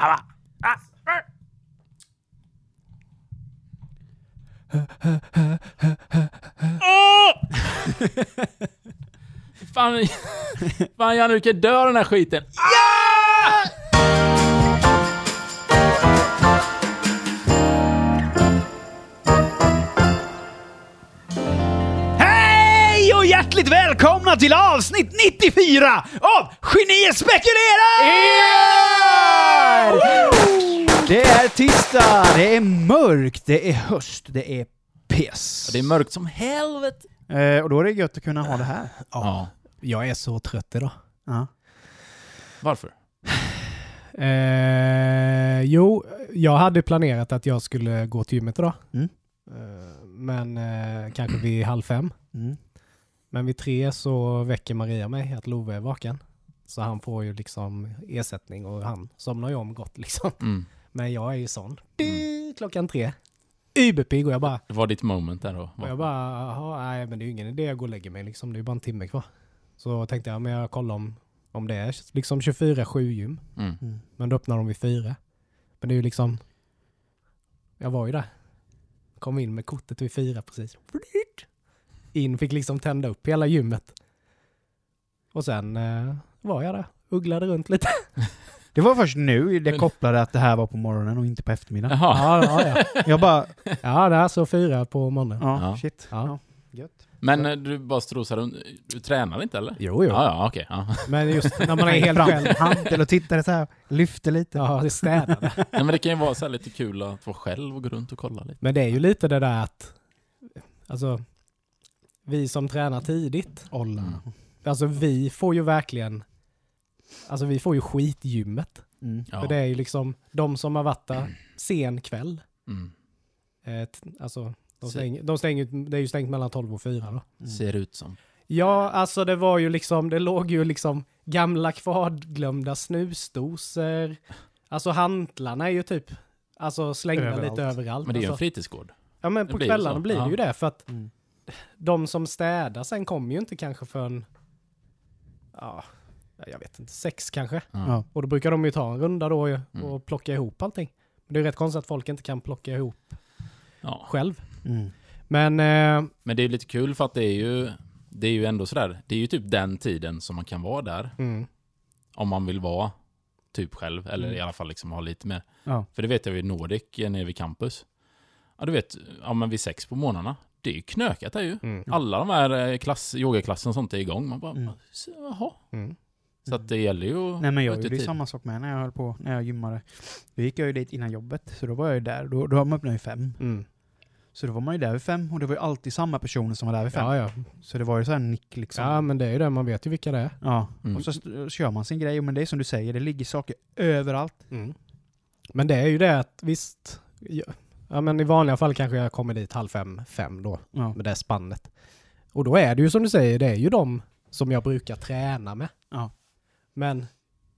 Fan, fan Janne, du kan dö den här skiten. Hej välkomna till avsnitt 94 av Genier spekulerar! Det är tisdag, det är mörkt, det är höst, det är piss. Det är mörkt som helvete. Eh, och då är det gött att kunna ha det här. Ja. Jag är så trött idag. Ja. Varför? Eh, jo, jag hade planerat att jag skulle gå till gymmet idag. Mm. Eh, men eh, kanske vid halv fem. Mm. Men vid tre så väcker Maria mig att Love är vaken. Så han får ju liksom ersättning och han somnar ju om gott liksom. Mm. Men jag är ju sån. Du, klockan tre. Überpigg och jag bara, Det var ditt moment där då. och jag bara, jaha, nej men det är ju ingen idé att gå och lägga mig liksom. Det är ju bara en timme kvar. Så tänkte jag, men jag kollar om, om det är liksom 24-7 gym. Mm. Men då öppnar de vid fyra. Men det är ju liksom... Jag var ju där. Kom in med kortet vid fyra precis. In, fick liksom tända upp hela gymmet. Och sen eh, var jag där. Ugglade runt lite. Det var först nu det kopplade att det här var på morgonen och inte på eftermiddagen. Jaha. Ja, ja, ja. Jag bara, ja det är så fyra på morgonen. ja, Ja. shit. Ja. Ja. Men eh, du bara strosar runt. Du tränar inte eller? Jo, jo. Ja, ja, okej. Ja. Men just när man är helt själv. en handel och tittade så här, lyfte lite. Ja, det städade. Nej, men det kan ju vara så här lite kul att vara själv och gå runt och kolla lite. Men det är ju lite det där att... Alltså, vi som tränar tidigt. Olla. Mm. Alltså vi får ju verkligen... Alltså vi får ju skitgymmet. Mm. Ja. För det är ju liksom de som har varit där sen kväll. Mm. Eh, t- alltså, de stänger, de stänger, det är ju stängt mellan 12 och 4 då. Mm. Ser ut som. Ja, alltså det var ju liksom, det låg ju liksom gamla kvarglömda snusdosor. Alltså hantlarna är ju typ, alltså slängda Överallt. lite överallt. Men det är ju en alltså, fritidsgård. ja men det på blir ju kvällarna blir det Ja. ju det för att Mm. De som städar sen kommer ju inte kanske förrän, ja, jag vet inte, sex kanske. Ja. Och då brukar de ju ta en runda då Mm. och plocka ihop allting. Men det är rätt konstigt att folk inte kan plocka ihop Ja. själv. Mm. Men eh, Men det är lite kul för att det är ju, det är ju ändå sådär, det är ju typ den tiden som man kan vara där. mm, Om man vill vara typ själv, eller Mm. i alla fall liksom ha lite mer. Ja. För det vet jag vid Nordic, eh, nere vid campus. Ja du vet, ja men vid sex på morgnarna. Det är ju knökat där ju. mm, Alla de här eh, klass, yogaklassen och sånt är igång. Man bara, Mm. så, jaha. mm. Så att det gäller ju att Nej men jag gjorde ju samma sak med när jag höll på, när jag gymmade. Då gick jag ju dit innan jobbet, så då var jag ju där. Då, då har man öppnat vid fem. Mm. Så då var man ju där vid fem, och det var ju alltid samma personer som var där vid fem. Ja, ja. Så det var ju så här nick liksom. ja, men det är ju det, man vet ju vilka det är. Ja. Mm. Och så st- kör man sin grej, men det är som du säger, det ligger saker överallt. Mm. Men det är ju det att visst, ja, ja men i vanliga fall kanske jag kommer dit halv fem, fem då, Ja. med det spannet. Och då är det ju som du säger, det är ju de som jag brukar träna med. Ja. Men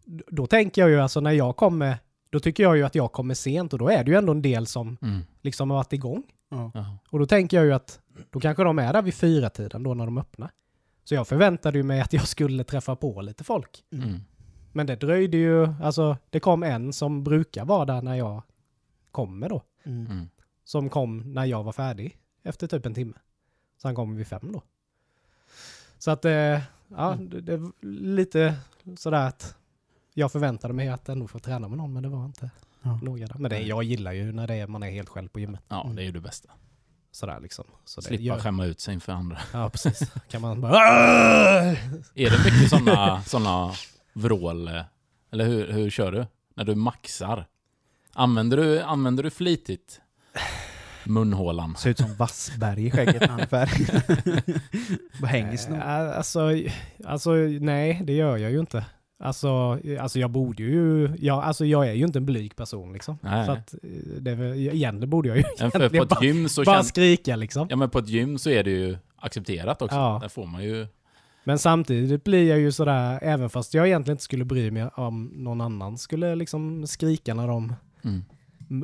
då tänker jag ju alltså när jag kommer, då tycker jag ju att jag kommer sent och då är det ju ändå en del som Mm. liksom har varit igång. Ja. Ja. Och då tänker jag ju att då kanske de är där vid fyra tiden då när de öppnar. Så jag förväntade ju mig att jag skulle träffa på lite folk. Mm. Men det dröjde ju, alltså det kom en som brukar vara där när jag kommer då. Mm. Mm. Som kom när jag var färdig efter typ en timme. Så han kom vid fem då. Så att, eh, ja, Mm. det, det var lite sådär att jag förväntade mig att ändå få träna med någon, men det var inte Ja. några där. Men det, jag gillar ju när det är, man är helt själv på gymmet. ja, det är ju det bästa. Sådär liksom. Så det Slippa gör- skämma ut sig inför andra. Ja, precis. Kan man bara... Är det mycket sådana såna vrål? Eller hur, hur kör du? När du maxar? Använder du, använder du flitigt munhålan? Ser ut som Wassberg i skägget när han är färdig. Bara hänger. Äh, Alltså, alltså, nej, det gör jag ju inte. Alltså, alltså jag borde ju, ja, alltså jag är ju inte en blyg person liksom. Nej. Så att, det egentligen borde jag ju Men för på egentligen ett bara, gym så bara känns... skrika liksom. Ja men på ett gym så är det ju accepterat också. Ja. Där får man ju... Men samtidigt blir jag ju sådär, även fast jag egentligen inte skulle bry mig om någon annan skulle liksom skrika när de Mm.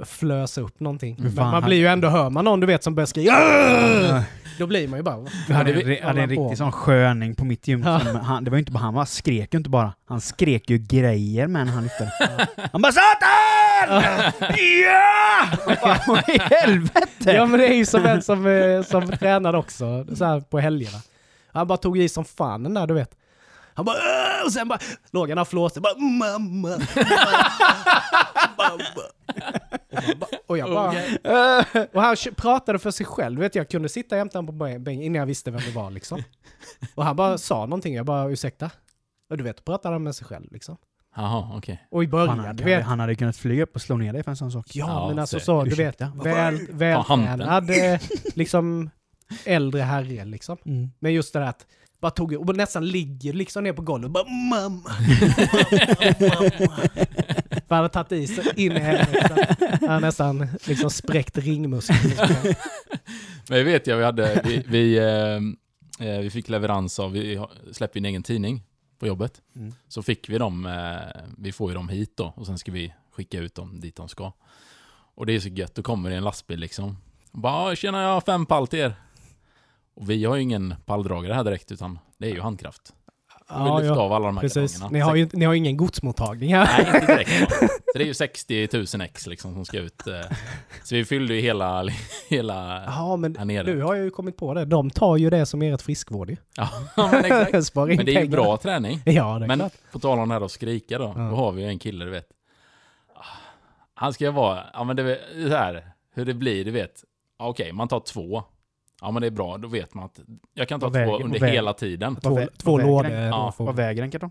flösa upp någonting. Men fan man blir ju ändå, hör man någon du vet som börjar skrika! Då blir man ju bara... Vi hade, vi hade en riktig sån sköning på mitt gym. Ja. Som han, det var ju inte bara, han bara skrek ju inte bara. Han skrek ju grejer men han lyfte Han bara SATAN! ja! Vad i helvete? Ja men det är ju som en som, eh, som tränade också, så här på helgerna. Han bara tog i som fan den där du vet. Han bara "Åh!" och sen bara låg han och flåste bara mamma. mamma. Och jag bara... Och han pratade för sig själv, vet jag kunde sitta jämte honom på bänken innan jag visste vem det var liksom. Och han bara sa någonting, jag bara ursäkta? Och du vet, pratade han med sig själv liksom. Jaha, okej. Och i Han början, hade, du vet. han hade kunnat flyga upp och slå ner dig för en sån sak. Ja, Ja, men alltså så- så, du vet, väl, vältränad, eh, liksom äldre herre liksom. Mm. Men just det där att bara tog och nästan ligger liksom ner på golvet bara mamma. För han hade tagit i sig in i helvete. Han har nästan liksom spräckt ringmuskeln. Men jag vet jag, vi hade, vi, vi, eh, eh, vi fick leverans av, vi har- släpper en egen tidning på jobbet. Mm. Så fick vi dem, eh, vi får ju dem hit då och sen ska vi skicka ut dem dit de ska. Och det är så gött, då kommer det en lastbil liksom. Och bara, "Ja, tjena jag har fem pall till er. Och vi har ju ingen palldragare här direkt utan det är ju handkraft. Vi Ja, lyfter ja, av alla de här precis. kartongerna. Ni har ju ni har ingen godsmottagning här. Nej, inte direkt. Så det är ju 60 000 ex liksom som ska ut. eh. Så vi fyllde ju hela, hela Ja, men här nere. nu har jag ju kommit på det. De tar ju det som ert friskvård ju. Ja, men exakt. Men det är ju pengar. bra träning. Ja, det är Men klart. på tal om det här att skrika då, Ja. då har vi ju en kille du vet. Han ska vara, ja men det är så här, hur det blir, du vet. Okej, man tar två. Ja men det är bra, då vet man att jag kan ta Vad två väger- under väger- hela tiden. Två, två lådor. Ja, Vad väger en kartong?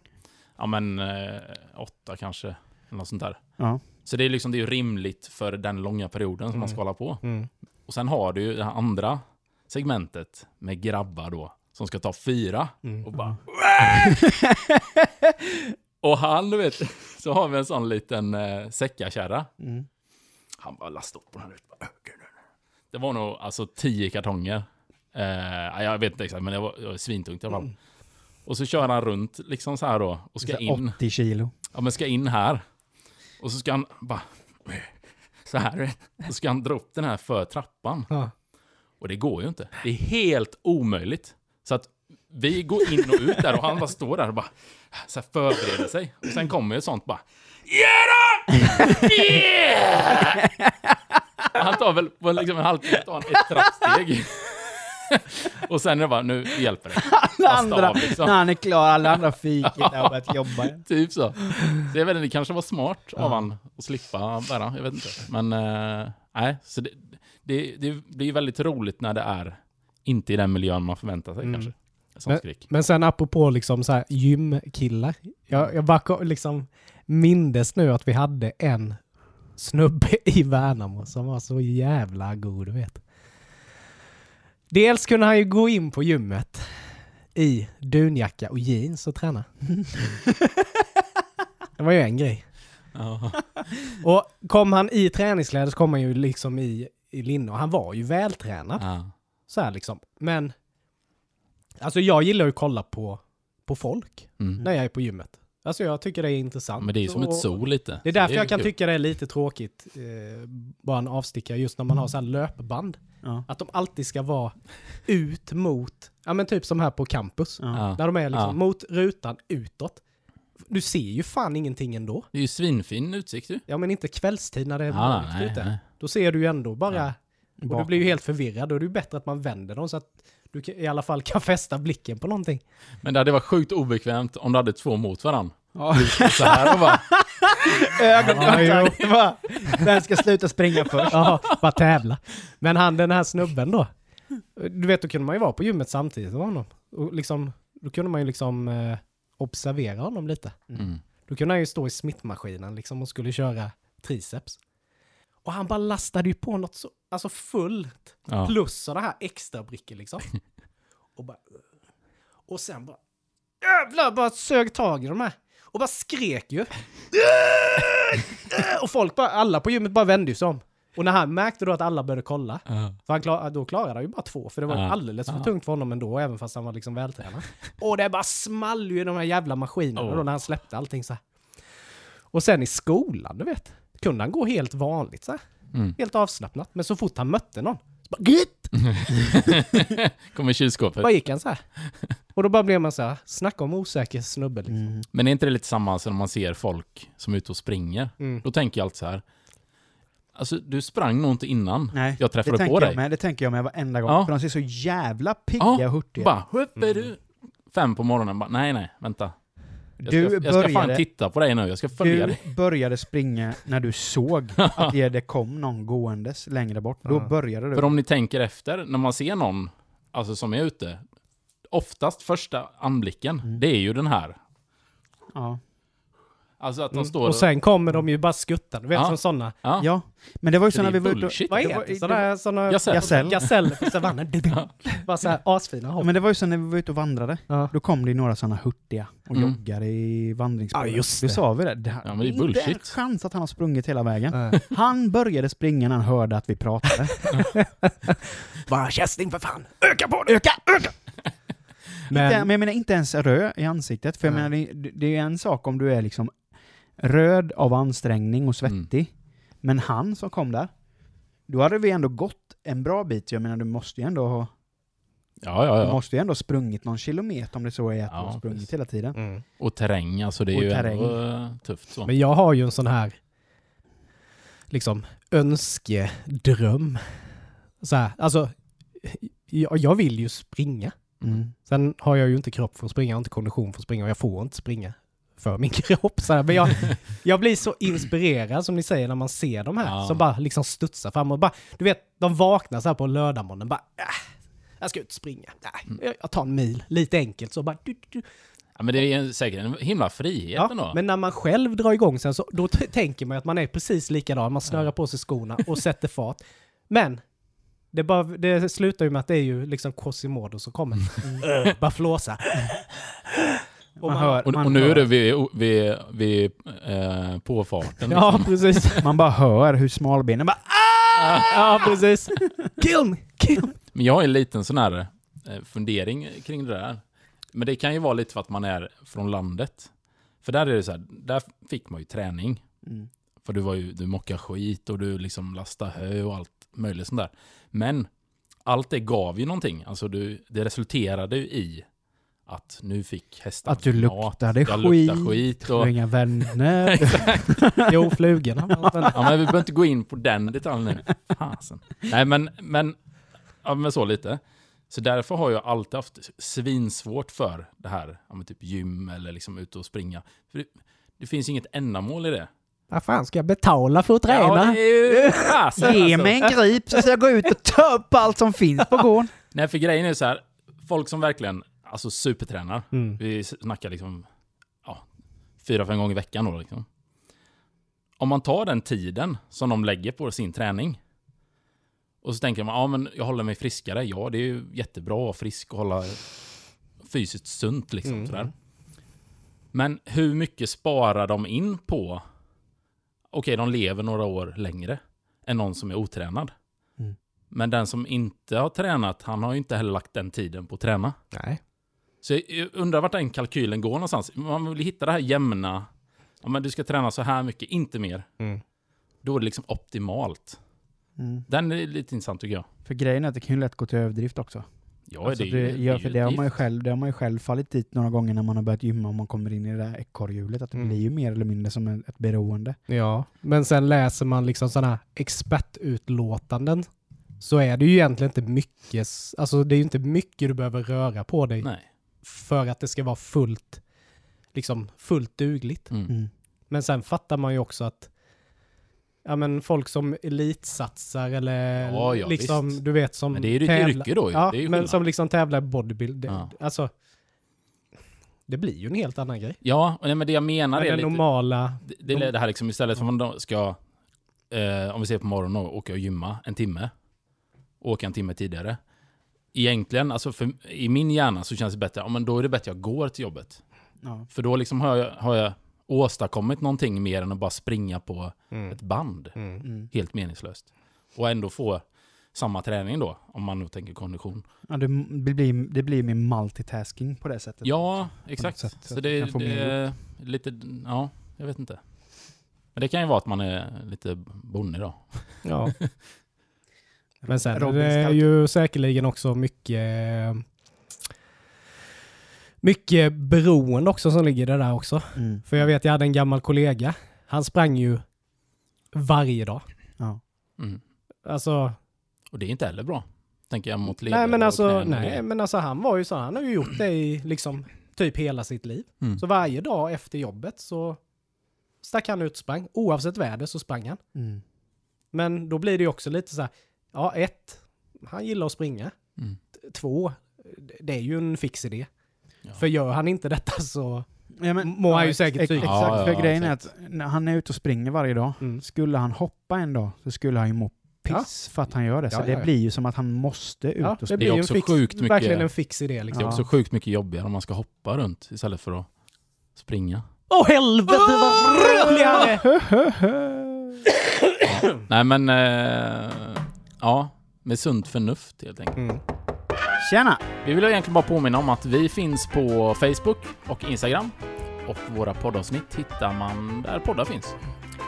Ja men eh, åtta kanske, eller något sånt där. Ja. Så det är liksom, det är ju rimligt för den långa perioden som man ska Mm. hålla på. Mm. Och sen har du ju det andra segmentet med grabbar då, som ska ta fyra. Mm. Och bara... och han, du vet, så har vi en sån liten eh, säckakärra. Mm. Han bara lastade upp på den här. Bara, "Okej, nu, nu." Det var nog alltså tio kartonger. Eh, jag vet inte exakt, men det var, det var svintungt i alla fall. Och så kör han runt liksom så här då och ska in. 80 kilo. Ja, men ska in här. Och så ska han bara... Så här. Så ska han dra upp den här för trappan. Ja. Och det går ju inte. Det är helt omöjligt. Så att vi går in och ut där och han bara står där och bara så här förbereder sig. Och sen kommer ju sånt bara Yeah! yeah! Han tar väl på liksom en halvtimme tar han ett trappsteg. och sen är det bara, nu hjälper det. Alla andra, av, liksom. när han är klar, alla andra fikit där och börjat jobba. Typ så. Så jag vet inte, det kanske var smart av han att slippa bära, jag vet inte. Men eh, nej, så det, det, det blir väldigt roligt när det är inte i den miljön man förväntar sig Mm. kanske. Skrik. Men sen apropå liksom så här gymkillar. Jag, jag bara liksom mindes nu att vi hade en snubbe i Värnamo som var så jävla god, vet. Dels kunde han ju gå in på gymmet i dunjacka och jeans och träna. det var ju en grej. Och kom han i träningskläder så kom han ju liksom i, i linne och han var ju vältränad. Ja. Så här liksom. Men alltså jag gillar ju att kolla på, på folk Mm. när jag är på gymmet. Alltså jag tycker det är intressant. Men det är ju som Och ett sol lite. Det är därför ju jag kan kul. tycka det är lite tråkigt, eh, bara en avstickare, just när man har så här löpband. Ja. Att de alltid ska vara ut mot, ja men typ som här på campus. Ja. När de är liksom Ja. mot rutan utåt. Du ser ju fan ingenting ändå. Det är ju svinfin utsikt ju. Ja men inte kvällstid när det är Ja, mörkt ute. nej. Då ser du ju ändå bara, Ja. och du blir ju helt förvirrad. Då är det ju bättre att man vänder dem så att du kan- i alla fall kan fästa blicken på någonting. Men det hade varit sjukt obekvämt om du hade två mot varandra. Ja. Så här och bara... Ögonkontakt. Var- Vem ska sluta springa först? Ja, bara tävla. Men han den här snubben då. Du vet, då kunde man ju vara på gymmet samtidigt med honom. Och liksom, då kunde man ju liksom eh, observera honom lite. Mm. Då kunde han ju stå i smittmaskinen liksom och skulle köra triceps. Och han bara lastade ju på något så, alltså fullt. Ja. Plus sådana här extra brickor liksom. Och bara... Och sen bara... Jävlar, bara sög tag i de här. Och bara skrek ju. Och folk bara, alla på gymmet bara vände sig om. Och när han märkte då att alla började kolla, Ja. för han klar, då klarade han ju bara två, för det var Ja. alldeles för tungt för honom ändå, även fast han var liksom vältränad. Och det bara small ju i de här jävla maskinerna Oh. då när han släppte allting så här. Och sen i skolan, du vet, kunde han gå helt vanligt så här. Mm. Helt avslappnat. Men så fort han mötte någon, så bara, Gött! Kommer kylskåpet. bara gick han så här. Och då bara blev man så här, snacka om osäker snubbe liksom. Mm. Men är inte det lite samma som när man ser folk som är ute och springer? Mm. Då tänker jag alltid så här. Alltså, du sprang nog inte innan Nej, jag det träffade tänker på jag dig. med. Det tänker jag med varenda gång. Ja. För de ser så jävla pigga Ja, och hurtiga. Bara, "Hupp, är du fem på morgonen? Bara, nej, nej, vänta. Jag ska, Du jag ska fan titta på dig nu. Jag ska följa dig. Du började springa när du såg att det kom någon gåendes längre bort. Då Ja. började du. För om ni tänker efter, när man ser någon alltså, som är ute, oftast första anblicken, Mm. det är ju den här. Ja. Alltså att de Mm. står Och sen kommer de ju bara skutta, du vet Ja. som sådana. ja. ja, men det var ju Så när vi är var ute och- bullshit. Vad heter det sådana? sådana Gasell. Gasell. På savannen. Bara så här asfina Ja, hopp. men det var ju så när vi var ute och vandrade. Ja. Då kom det ju några sådana hurtiga och Mm. joggade i vandringsspåret. Ja, just Då det. sa vi det. det Ja, men det är inte en bullshit. chans att han har sprungit hela vägen. Ja. Han började springa när han hörde att vi pratade. Bara kästing för fan! Öka på det! Öka! Öka! Men, Men, men jag menar inte ens röd i ansiktet. För jag menar, det, det är en sak om du är liksom röd av ansträngning och svettig. Men han som kom där, då hade vi ändå gått en bra bit. Jag menar, du måste ju ändå ha, Ja, ja, du ja. måste ju ändå ha sprungit någon kilometer om det så är att Ja, du har sprungit precis. hela tiden. mm. Och terräng, alltså det är Och ju terräng. ändå eh, tufft så. men jag har ju en sån här liksom önskedröm. Så här, alltså, jag, jag vill ju springa. Mm. Sen har jag ju inte kropp för att springa, jag har inte kondition för att springa och jag får inte springa för min kropp. Så här. Men jag, jag blir så inspirerad som ni säger när man ser de här Ja. som bara liksom studsar fram och bara, du vet, de vaknar så här på lördagmorgonen bara, äh, jag ska ut och springa. Mm. Nej, jag- jag tar en mil, lite enkelt så bara, du, du. Ja, men det är säkert en himla frihet Ja, ändå. men när man själv drar igång sen så då tänker man att man är precis likadan. Man snörar på sig skorna och sätter fart. Men det, bara, det slutar ju med att det är ju liksom Quasimodo som kommer. Ö, bara flåsa. Och Man man, hör, Och, man, och nu hör, är det vid, vid, vid eh, påfarten. Ja, liksom. precis. man bara hör hur smalbenen bara Ja, precis. Kill me! Kill me! Men jag har en liten sån här eh, fundering kring det där. Men det kan ju vara lite för att man är från landet. För där är det så här, där fick man ju träning. Mm. För du var ju, du mockade skit och du liksom lastade hö och allt möjligt sånt där. Men allt det gav ju någonting. Alltså du, det resulterade ju i att nu fick hästarna Att du mat. luktade jag luktade skit, skit och... inga vänner. Jo, flugorna. Ja, men vi behöver inte gå in på den detaljen nu. Fasen. Nej, men, men, ja, men så lite. Så därför har jag alltid haft svinsvårt för det här, ja, typ gym eller liksom ute och springa. För det, det finns inget ändamål i det. Vad fan ska jag betala för att träna? Ja, det är ju fasen Ge alltså. mig en grip så ska jag gå ut och ta upp allt som finns på gården. Nej, för grejen är så här, folk som verkligen, alltså supertränar, Mm. vi snackar liksom, ja, fyra, fem gånger i veckan då liksom. Om man tar den tiden som de lägger på sin träning och så tänker man, ja men jag håller mig friskare. Ja, det är ju jättebra att vara frisk och hålla fysiskt sunt liksom. Mm. Sådär. Men hur mycket sparar de in på, okej de lever några år längre än någon som är otränad. Mm. Men den som inte har tränat, han har ju inte heller lagt den tiden på att träna. Nej. Så jag undrar vart den kalkylen går någonstans. Man vill hitta det här jämna, ja men du ska träna så här mycket, inte mer. Mm. Då är det liksom optimalt. Mm. Den är lite intressant tycker jag. För grejen är att det kan ju lätt gå till överdrift också. Ja, Alltså det, är det, ja, för det har, man ju själv, det har man ju själv fallit dit några gånger när man har börjat gymma och man kommer in i det där ekorrhjulet. Att det Mm. blir ju mer eller mindre som ett, ett beroende. Ja, men sen läser man liksom sådana här expertutlåtanden så är det ju egentligen inte mycket, alltså det är ju inte mycket du behöver röra på dig Nej. För att det ska vara fullt, liksom fullt dugligt. Mm. Mm. Men sen fattar man ju också att ja men folk som elitsatsar eller Ja, ja, liksom, visst. du vet som Men det är ju tävlar- yrke då ju. Ja, det är ju men skillnad. som liksom tävlar i bodybuild. Det, Ja. Alltså, det blir ju en helt annan grej. Ja, nej, men det jag menar Men är den lite... normala, Det, det är det här liksom istället för att man ska, eh, om vi ser på morgonen och åka och gymma en timme, åka en timme tidigare. Egentligen, alltså för, i min hjärna så känns det bättre, ja men då är det bättre att jag går till jobbet. Ja. För då liksom har jag, har jag åstadkommit någonting mer än att bara springa på mm. ett band. Mm. Mm. Helt meningslöst. Och ändå få samma träning då, om man nu tänker kondition. Ja, det, blir, det blir min multitasking på det sättet. Ja, exakt. sätt, så Så det, mer är lite, ja, jag vet inte. Men det kan ju vara att man är lite bonnig då. Ja. Men sen är Robin det Scout. ju säkerligen också mycket mycket beroende också som ligger det där också. Mm. För jag vet, jag hade en gammal kollega. Han sprang ju varje dag. Ja. Mm. Alltså, Och det är inte heller bra. Tänker jag mot leder nej men och alltså, nej men alltså han var ju så, han har ju gjort det i liksom typ hela sitt liv. Mm. Så varje dag efter jobbet så stack han ut och sprang. Oavsett väder så sprang han. Mm. Men då blir det ju också lite så här, ja ett, han gillar att springa. Mm. Två, det är ju en fix idé. Ja. För gör han inte detta så... Ja, men, Mår han ju säkert ex- psykiskt. Exakt, Ja, för ja, grejen exakt. är att när han är ute och springer varje dag, Mm. skulle han hoppa en dag så skulle han ju må piss för att han gör det. Så Ja, det ja, ja. blir ju som att han måste ut Ja, och det springa. blir ju en också fix, sjukt mycket- verkligen en fix idé Det liksom. är Ja. också sjukt mycket jobbigare om man ska hoppa runt istället för att springa. Åh helvete vad roligare! Nej men, eh, ja, med sunt förnuft helt enkelt. Mm. Tjena! Vi vill egentligen bara påminna om att vi finns på Facebook och Instagram. Och våra poddavsnitt hittar man där poddar finns.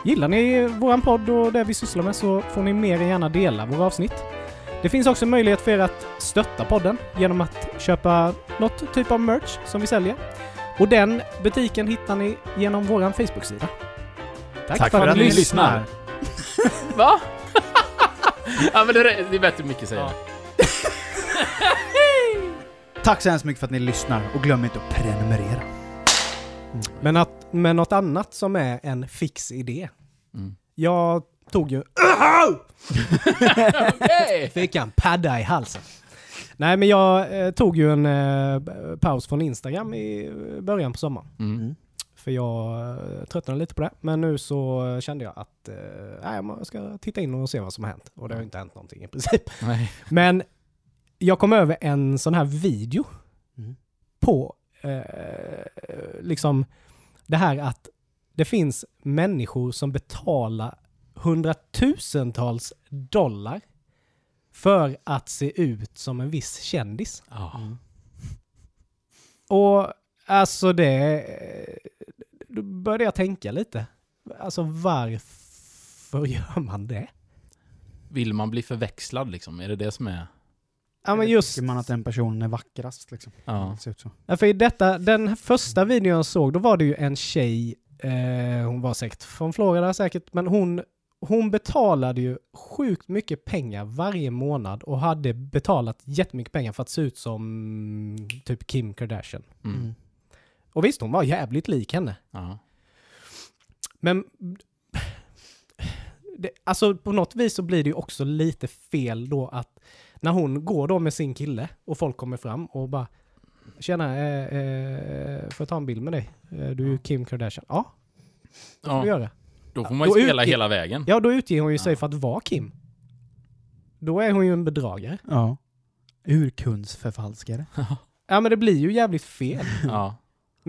Gillar ni våran podd och det vi sysslar med så får ni mer än gärna dela våra avsnitt. Det finns också möjlighet för er att stötta podden genom att köpa något typ av merch som vi säljer. Och den butiken hittar ni genom våran Facebook-sida. Tack för att ni lyssnar. Va? ja men det är, det är bättre mycket säger Ja. Tack så hemskt mycket för att ni lyssnar och glöm inte att prenumerera. Men, att, men något annat som är en fix idé. Mm. Jag tog ju... Okej! Fick en padda i halsen. Nej, men jag eh, tog ju en eh, paus från Instagram i början på sommaren. Mm. För jag eh, tröttnade lite på det. Men nu så kände jag att eh, jag ska titta in och se vad som har hänt. Och det har ju inte hänt någonting i princip. Nej. Men jag kom över en sån här video Mm. på eh, liksom det här att det finns människor som betalar hundratusentals dollar för att se ut som en viss kändis. Mm. Och alltså det... Då började jag tänka lite. Alltså varför gör man det? Vill man bli förväxlad liksom? Är det det som är... Ja men just... Tycker man att den personen är vackrast liksom? Ja. Det ser ut så. Ja, för i detta, den första videon jag såg, då var det ju en tjej, eh, hon var säkert från Florida säkert, men hon, hon betalade ju sjukt mycket pengar varje månad och hade betalat jättemycket pengar för att se ut som typ Kim Kardashian. Mm. Och visst, hon var jävligt lik henne. Ja. Men det, alltså på något vis så blir det ju också lite fel då att när hon går då med sin kille och folk kommer fram och bara Tjena, eh, eh, får jag ta en bild med dig? Eh, du är ju Kim Kardashian. Ja, det får du ja. göra. Då får man ju Då spela hela vägen. Ja, då utger hon ju sig Ja. för att vara Kim. Då är hon ju en bedragare. Ja. Urkundsförfalskare. Ja, men det blir ju jävligt fel. Ja.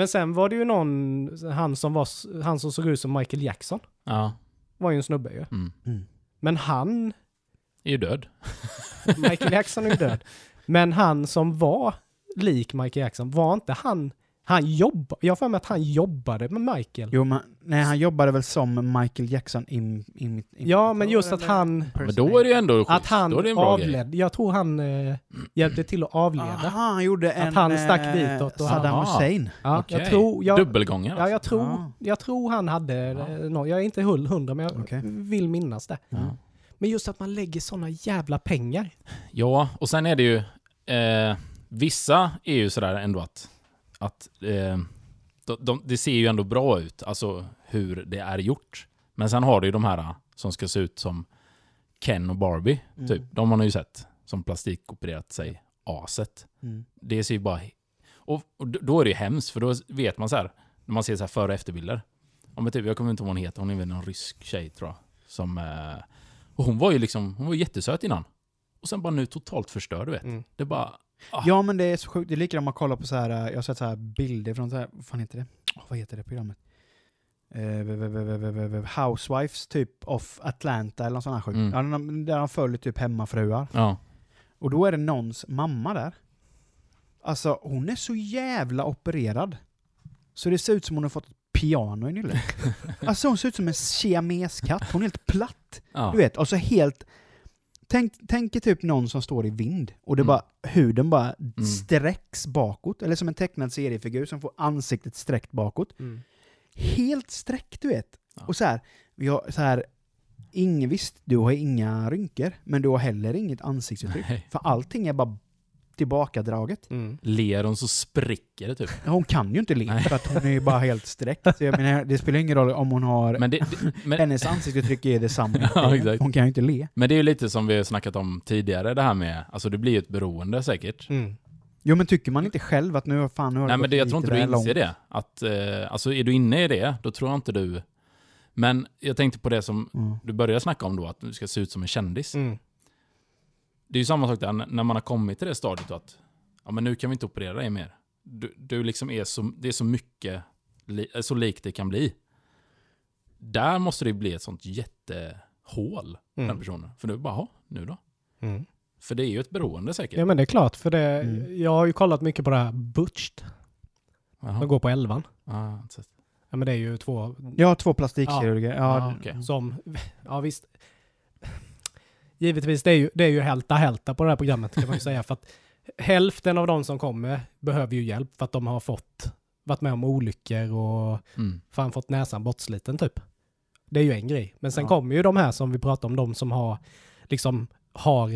Men sen var det ju någon, han som, var, han som såg ut som Michael Jackson, Ja. var ju en snubbe ju. Mm. Mm. Men han Är ju död. Michael Jackson är ju död. Men han som var lik Michael Jackson, var inte han... Han jobbade... Jag har för mig att han jobbade med Michael. Jo, men nej, han jobbade väl som Michael Jackson im, im, im, Ja, men just att han... Men då är det ju ändå Att schysst. han Då är bra grej. avled. Jag tror han eh, hjälpte till att avleda. Aha, han gjorde en... han stack eh, ditåt och Saddam han- Hussein. Ja, Okej. jag tror... Jag, Dubbelgångar ja, jag tror, Ja. jag tror han hade... Ja. eh, nå- Jag är inte hull- hundra, men jag Okej. vill minnas det. Ja. Men just att man lägger sådana jävla pengar. Ja, och sen är det ju... Eh, vissa är ju sådär ändå att... att eh, de, de, det ser ju ändå bra ut, alltså hur det är gjort. Men sen har du ju de här som ska se ut som Ken och Barbie, Mm. typ. De har man ju sett som plastikopererat sig aset. Mm. Det ser ju bara... Och, och då är det ju hemskt, för då vet man så här, när man ser så här före och efterbilder. Ja, men typ, jag kommer inte ihåg vad hon heter, hon är väl någon rysk tjej tror jag. Som, eh, och hon var ju liksom, hon var jättesöt innan. Och sen bara nu totalt förstörd, du vet. Mm. Det är bara... Ah. Ja, men det är så sjukt. Det är likadant om man kollar på så här, eh, jag har sett så här bilder från så här, vad fan heter det? Åh, vad heter det programmet? Eh, Housewives typ of Atlanta eller något sånt här sjukt. Mm. Ja, de- där de följer typ hemmafruar. Ja. Och då är det någons mamma där. Alltså hon är så jävla opererad. Så det ser ut som hon har fått ett piano i nyllet. alltså hon ser ut som en siameskatt. Hon är helt platt. Ja. Du vet, och så helt... Tänk, tänk typ någon som står i vind och det Mm. bara, huden bara sträcks bakåt. Eller som en tecknad seriefigur som får ansiktet sträckt bakåt. Mm. Helt sträckt, du vet. Ja. Och så här, har så här, ingen, visst, du har inga rynkor, men du har heller inget ansiktsuttryck. Nej. För allting är bara tillbakadraget. Mm. Ler hon så spricker det typ. Ja, Hon kan ju inte le, Nej. för att hon är ju bara helt sträckt. Så jag menar, det spelar ingen roll om hon har... Men det, det, men, hennes ansiktsuttryck är detsamma. Ja, exakt. Hon kan ju inte le. men det är ju lite som vi har snackat om tidigare, det här med, alltså det blir ju ett beroende säkert. Mm. Jo men tycker man inte själv att nu har fan nu har Nej men det, jag tror inte du inser långt. det. Att, eh, alltså är du inne i det, då tror jag inte du... Men jag tänkte på det som Mm. du började snacka om då, att du ska se ut som en kändis. Mm. Det är ju samma sak där, när man har kommit till det stadiet att ja, men nu kan vi inte operera dig mer. Du, du liksom är så, det är så mycket, eh, så likt det kan bli. Där måste det bli ett sånt jättehål, den Mm. personen. För nu bara, "Jaha, nu då? Mm. För det är ju ett beroende säkert. Ja men det är klart, för det, Mm. jag har ju kollat mycket på det här Butched. De går på elvan. Ah. Ja men det är ju två Jag har två plastikkirurger. Ja. Ah, okej. som, ja visst. Givetvis, det är ju, det är ju hälta hälta på det här programmet kan man ju säga. För att hälften av de som kommer behöver ju hjälp för att de har fått, varit med om olyckor och Mm. fan fått näsan bortsliten typ. Det är ju en grej. Men sen Ja. kommer ju de här som vi pratar om, de som har liksom har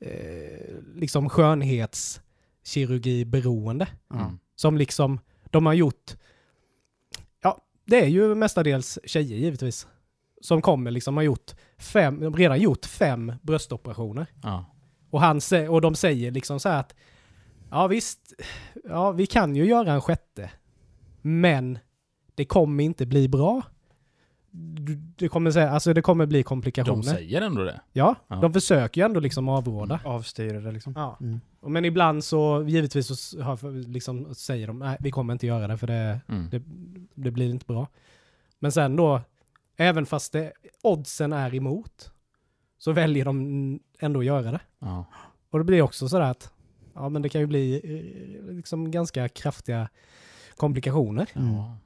eh, liksom skönhetskirurgi beroende. Ja. Mm. Som liksom, de har gjort, ja, det är ju mestadels tjejer givetvis. Som kommer liksom har gjort fem, de har redan gjort fem bröstoperationer. Ja. Och, han, och de säger liksom så här att, ja visst, ja vi kan ju göra en sjätte. Men det kommer inte bli bra. Det kommer, säga, alltså det kommer bli komplikationer. De säger ändå det. Ja, Ja. de försöker ju ändå liksom avråda. Avstyra det liksom. Ja. Mm. Och Men ibland så, givetvis så har, liksom, säger de nej vi kommer inte göra det för det, Mm. det, det blir inte bra. Men sen då, även fast det, oddsen är emot, så väljer de ändå att göra det. Ja. Och det blir också sådär att, ja men det kan ju bli eh, liksom ganska kraftiga komplikationer. Mm. Ja.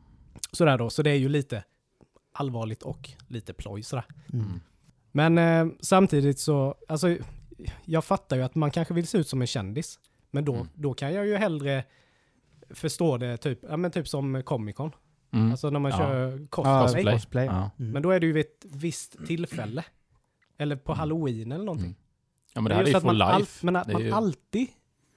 Sådär då, så det är ju lite allvarligt och lite ploj sådär. Mm. Mm. Men eh, samtidigt så, alltså jag fattar ju att man kanske vill se ut som en kändis. Men då, Mm. då kan jag ju hellre förstå det typ, ja men typ som Comic Con. Mm. Alltså när man Ja. kör Ja, cosplay. cosplay. cosplay. Ja. Mm. Men då är det ju vid ett visst tillfälle. Eller på halloween eller någonting. Mm. Ja men det här är ju att for man all- life. men att man ju- alltid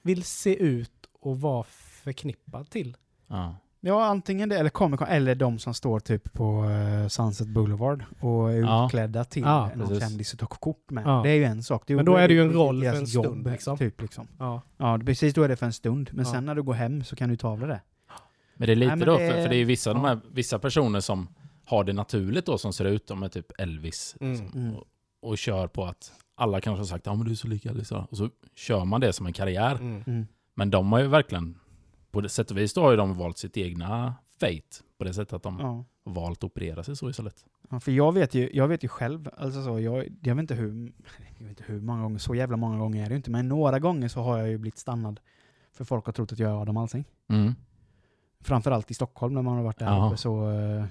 vill se ut och vara förknippad till. Ja. Ja, antingen det eller Comic Con, eller de som står typ på eh, Sunset Boulevard och är Ja. utklädda till Ja, någon precis. kändis och tar kort med. Ja. Det är ju en sak. Men då är det ju en roll för en stund, liksom. Typ, liksom. Ja. Ja, precis då är det för en stund. Men Ja. sen när du går hem så kan du ta av dig det. Men det är lite Nej, då, det- För, för det är ju vissa, de ja. här, vissa personer som har det naturligt då, som ser ut, de är typ Elvis. Mm. liksom, Mm. Och, och kör på att alla kanske har sagt ja men du är så lik Elvis. Och så kör man det som en karriär. Mm. Mm. Men de har ju verkligen, på det sätt och vis då har ju de valt sitt egna fate. På det sättet att de Ja. har valt att operera sig så istället. Ja, för jag vet ju, jag vet ju själv, alltså så, jag, jag vet inte hur, jag vet inte hur många gånger, så jävla många gånger är det ju inte, men några gånger så har jag ju blivit stannad. För folk har trott att jag är Adam Alsing. Mm. Framförallt i Stockholm när man har varit där Ja. uppe så... eh,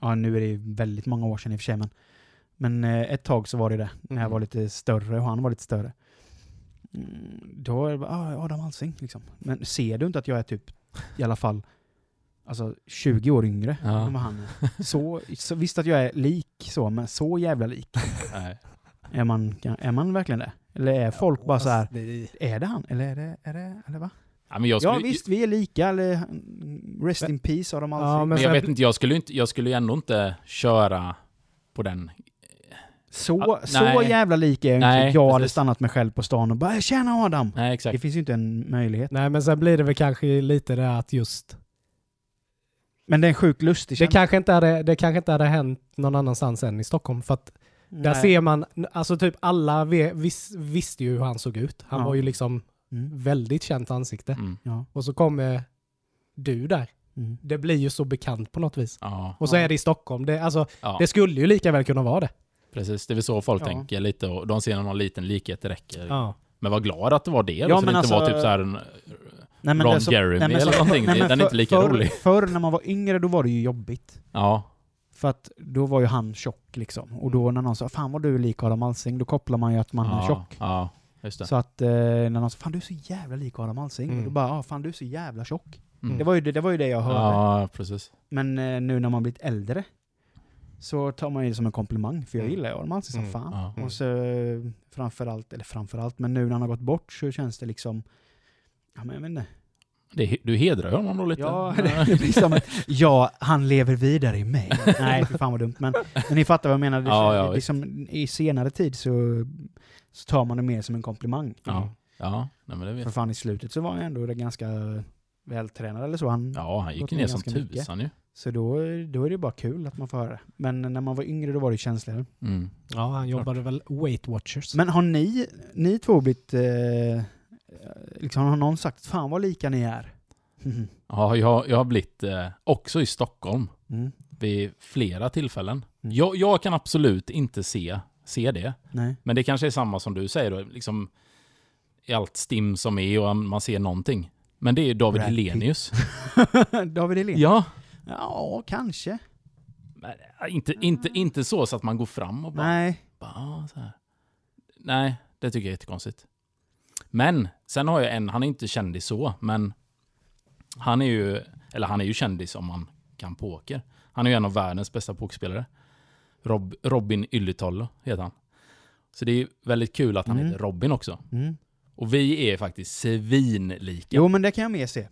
Ja, nu är det väldigt många år sedan i och för sig, men, men eh, ett tag så var det det. När jag Mm. var lite större och han var lite större. Mm, Då är det bara, ah, Adam Alsing liksom. Men ser du inte att jag är typ, i alla fall, alltså 20 år yngre Ja. än vad han är? Så, så visst att jag är lik så, men så jävla lik. Nej. Är man, är man verkligen det? Eller är folk bara så här, det- är det han? Eller är det, är det, eller va? Ja, men jag skulle, Ja visst, vi är lika, eller rest in peace Adam Alsing. Ja, Men men jag vet inte, jag skulle ju inte, jag skulle ändå inte köra på den. Så, Ja, så nej. jävla lik är jag Nej, inte. Jag hade stannat mig själv på stan och bara ”Tjena Adam!” Nej Det exakt. finns ju inte en möjlighet. Nej men sen blir det väl kanske lite det att just Men det är en sjukt lustig Det känsla. kanske, inte hade, det kanske inte hade hänt någon annanstans än i Stockholm. För att där ser man, alltså typ alla vis, visste ju hur han såg ut. Han Ja. var ju liksom Mm. väldigt känt ansikte. Mm. Ja. Och så kommer du där. Mm. Det blir ju så bekant på något vis. Ja, Och så Ja. är det i Stockholm. Det, alltså, ja, det skulle ju lika väl kunna vara det. precis. Det är väl så folk Ja. tänker lite och de ser någon liten likhet det räcker. Ja. Men var glad att det var det. Ja, Ja, så men det inte var alltså- typ så här en Nej, men Ron alltså- Jeremy nej, men eller så- någonting. nej, men Den är inte lika förr, rolig. Förr när man var yngre, då var det ju jobbigt. Ja. För att då var ju han tjock liksom. Och då när någon sa 'Fan vad du är lik Adam Alsing' då kopplar man ju att man ja, är tjock. Ja, just det. Så att eh, när någon sa 'Fan du är så jävla lik Adam Alsing' Mm. Då bara 'Ja, fan du är så jävla tjock' Mm. det, var ju det, det var ju det jag hörde. Ja, precis. Men eh, nu när man blivit äldre så tar man ju det som en komplimang, för jag Mm. gillar ju Adam Alsing som Mm. fan. Ja. Mm. Och så eh, framförallt, eller framförallt, men nu när han har gått bort så känns det liksom Ja men jag vet inte. Det, du hedrar honom då lite. Ja, det, det blir som att, ja, han lever vidare i mig. Nej, för fan vad dumt. Men, men ni fattar vad jag menar. Det, Ja, ja, liksom, I senare tid så, så tar man det mer som en komplimang. Ja. Ja, nej men det vet För fan i slutet så var han ändå ganska vältränad eller så. Han, Ja, han gick ner som tusan ju. Så då, då är det bara kul att man får höra det. Men när man var yngre då var det känsligare. Mm. Ja, han jobbade väl Weight Watchers. Men har ni, ni två blivit, eh, liksom har någon sagt fan vad lika ni är? Ja, jag, jag har blivit eh, också i Stockholm mm. vid flera tillfällen. Mm. Jag, jag kan absolut inte se, se det. Nej. Men det kanske är samma som du säger då, liksom i allt stim som är och man ser någonting. Men det är David Brad. Helenius. David Helén? Ja. Ja, kanske. Men, äh, inte, inte, inte så, så att man går fram och bara, Nej. bara "Ah, så här. Nej, det tycker jag är jättekonstigt. Men, sen har jag en, han är inte kändis så, men han är ju, eller han är ju kändis om man kan poker. Han är ju en av världens bästa pokerspelare. Rob, Robin Ylätalo heter han. Så det är väldigt kul att han Mm. heter Robin också. Mm. Och vi är faktiskt svinlika. Jo, men det kan jag mer se. Eh,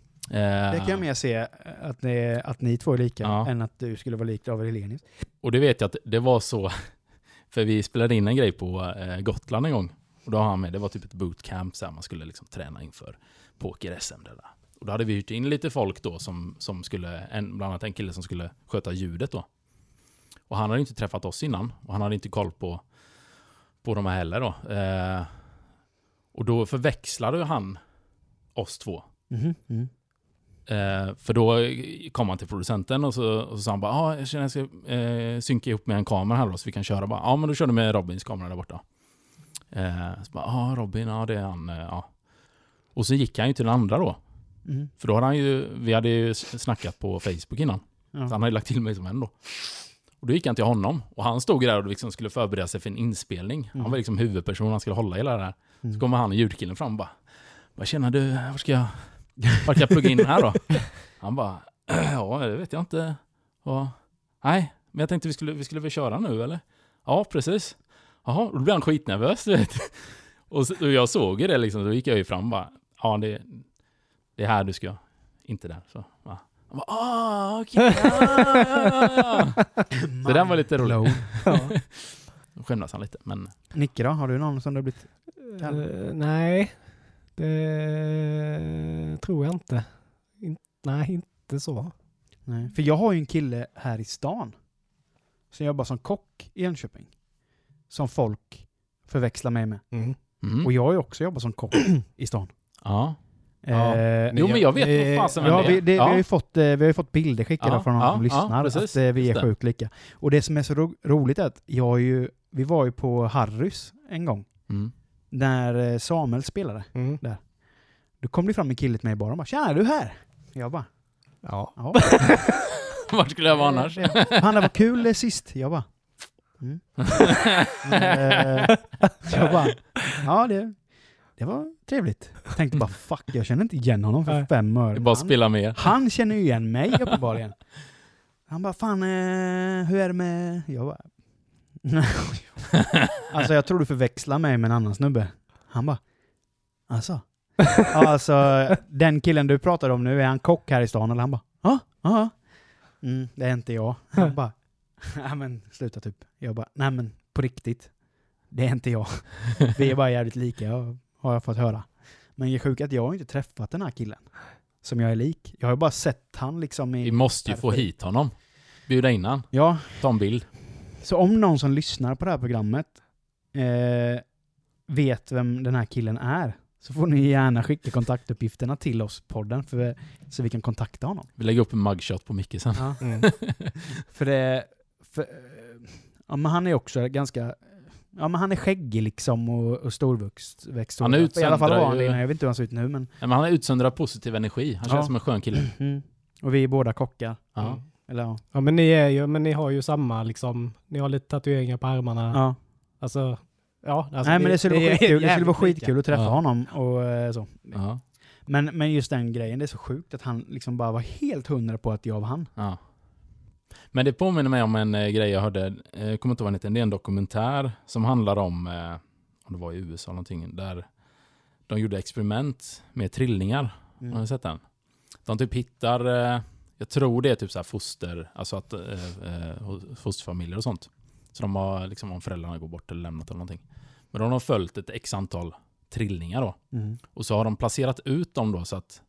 Det kan jag mer se, eh, att, det, att ni två är lika, Ja. än att du skulle vara lik David Helenius. Och det vet jag att det var så, för vi spelade in en grej på eh, Gotland en gång. Och då har han med, det var typ ett bootcamp så här, man skulle liksom träna inför poker-SM. där. Och då hade vi hyrt in lite folk då som, som skulle, en, bland annat en kille som skulle sköta ljudet då. Och han hade inte träffat oss innan och han hade inte koll på, på de här heller då. Eh, och då förväxlade han oss två. Mm. Eh, för då kom han till producenten och så, och så sa han bara ah, jag känner jag ska eh, synka ihop med en kamera här då så vi kan köra. Ja ah, men då kör du med Robins kamera där borta. Eh, så bara, ah, Robin, ja det är han. Eh, ja. Och så gick han ju till den andra då. Mm. För då hade han ju, vi hade ju snackat på Facebook innan. Så Ja. han hade ju lagt till mig som en då. Och då gick han till honom och han stod där och liksom skulle förbereda sig för en inspelning. Han Mm. var liksom huvudperson, han skulle hålla hela det här. Så Mm. kommer han och ljudkillen fram och bara Vad känner du, var ska jag, var ska jag plugga in här då? Han bara Ja, det vet jag inte. Och, Nej, men jag tänkte vi skulle, vi skulle väl köra nu eller? Ja, precis. Jaha, då blev han skitnervös du vet. Och, så, och jag såg ju det liksom, då gick jag ju fram och bara Ja, det, det är här du ska, inte där. Så, va? Han bara ah, okej, ja, ja, ja, ja. Så den var lite rolig. Ja. Då skämdes han lite, men Nicke då? Har du någon som du har blivit... Eh, nej, det tror jag inte. In, nej, inte så. Nej. För jag har ju en kille här i stan. Som jobbar som kock i Enköping. Som folk förväxlar mig med. Mm. mm. Och jag har ju också jobbat som kock i stan. ja. Ja. Eh, Jo, men jag vet eh, vad fasen vem ja, det är. vi, det, Ja. vi, har ju fått, eh, vi har ju fått bilder skickade Ja, från någon ja, som ja, lyssnar. precis. att eh, vi är sjukt lika. Och det som är så ro roligt är att jag ju, vi var ju på Harrys en gång. Mm. När eh, Samuel spelade. Mm. Då kom det fram en kille till mig i baren och bara ”Tjena, är du här?” Jag bara Ja. ”Ja”. Vart skulle jag vara annars? Han det var kul eh, sist. Jag bara mm. Eh, Jag bara ”Ja, det, det var trevligt”. Jag tänkte bara ”Fuck, jag känner inte igen honom för Nej. fem öre”. Det är bara att Han- spela med. Han känner ju igen mig uppenbarligen. Han bara, fan eh, hur är det med... Jag bara... alltså jag tror du förväxlar mig med en annan snubbe. Han bara, alltså? Alltså den killen du pratade om nu, är han kock här i stan? Eller han bara, ja, ja. Mm, det är inte jag. Han bara, nej men sluta typ. Jag bara, nej men på riktigt. Det är inte jag. Vi är bara jävligt lika, har jag fått höra. Men det är sjukt att jag har inte träffat den här killen. Som jag är lik. Jag har ju bara sett han liksom i... Vi måste ju få Perfekt. hit honom. Bjuda in han. Ja, Ta en bild. så om någon som lyssnar på det här programmet eh, vet vem den här killen är, så får ni gärna skicka kontaktuppgifterna till oss, podden, för, så vi kan kontakta honom. Vi lägger upp en mugshot på Micke sen. Mm. För det... För, ja, men han är också ganska... Ja, men han är skäggig liksom och, och storvuxen. växt. Han är I alla fall var han det ju- innan. Jag vet inte hur han ser ut nu, men... Nej, men han har utsöndrat positiv energi. Han känns Ja. som en skön kille. Mm. Och vi är båda kockar. Ja. Eller ja. Ja men ni är ju, men ni har ju samma liksom, ni har lite tatueringar på armarna. ja. Alltså, ja. Alltså, Nej men det skulle vara är skitkul, det skulle vara skitkul att träffa Ja. honom och eh, så. Ja. Men, men just den grejen, det är så sjukt att han liksom bara var helt hundra på att jag var han. Ja. Men det påminner mig om en eh, grej jag hörde, eh, jag kommer inte ihåg vad den heter, det är en dokumentär som handlar om, eh, om det var i USA eller någonting, där de gjorde experiment med trillingar. Mm. Har ni sett den? De typ hittar, eh, jag tror det är typ så här foster, alltså att eh, eh, fosterfamiljer och sånt. Så de har liksom om föräldrarna går bort eller lämnat eller någonting. Men då har de följt ett x antal trillningar då. Mm. Och så har de placerat ut dem då så att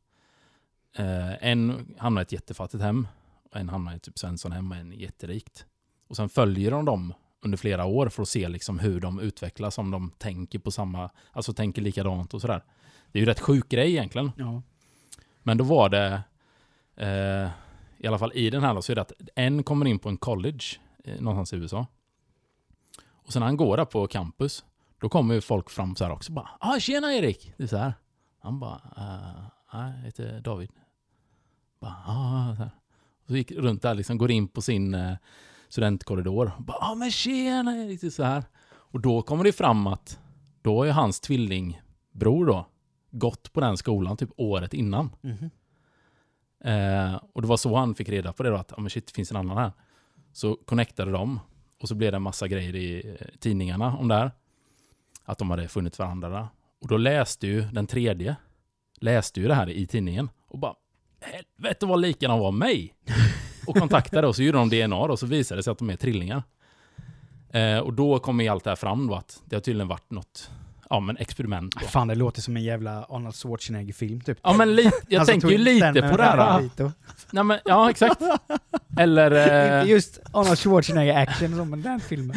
en hamnar i ett jättefattigt hem, en hamnar i typ Svenssonhem och en jätterikt. Och sen följer de dem under flera år för att se liksom hur de utvecklas, om de tänker på samma, alltså tänker likadant och sådär. Det är ju rätt sjuk grej egentligen. Ja. Men då var det, eh, i alla fall i den här då, så är det att en kommer in på en college eh, någonstans i USA. Och sen när han går där på campus, då kommer ju folk fram så här också bara ah, “Tjena Erik!” Det är så här. Han bara uh, “Nej, jag heter David”. Bara, ah, så här. Så gick runt där, liksom, går in på sin eh, studentkorridor. “Ja ah, men tjena Erik!” Det är så här. Och då kommer det fram att då är hans tvillingbror då gått på den skolan typ året innan. Mhm. Eh, och det var så han fick reda på det då, att ah, men shit, det finns en annan här. Så connectade de och så blev det en massa grejer i eh, tidningarna om det här. Att de hade funnit varandra. Och då läste ju den tredje, läste ju det här i tidningen och bara helvete vad lika de var mig. Och kontaktade och så gjorde de DNA och så visade det sig att de är trillingar. Eh, och då kommer ju allt det här fram då att det har tydligen varit något, ja men experiment då. Fan, det låter som en jävla Arnold Schwarzenegger-film typ. Ja men lite, jag Alltså, tänker ju lite på det här. Nej, men, ja, exakt. Eller eh, Inte just Arnold Schwarzenegger-action som men den filmen.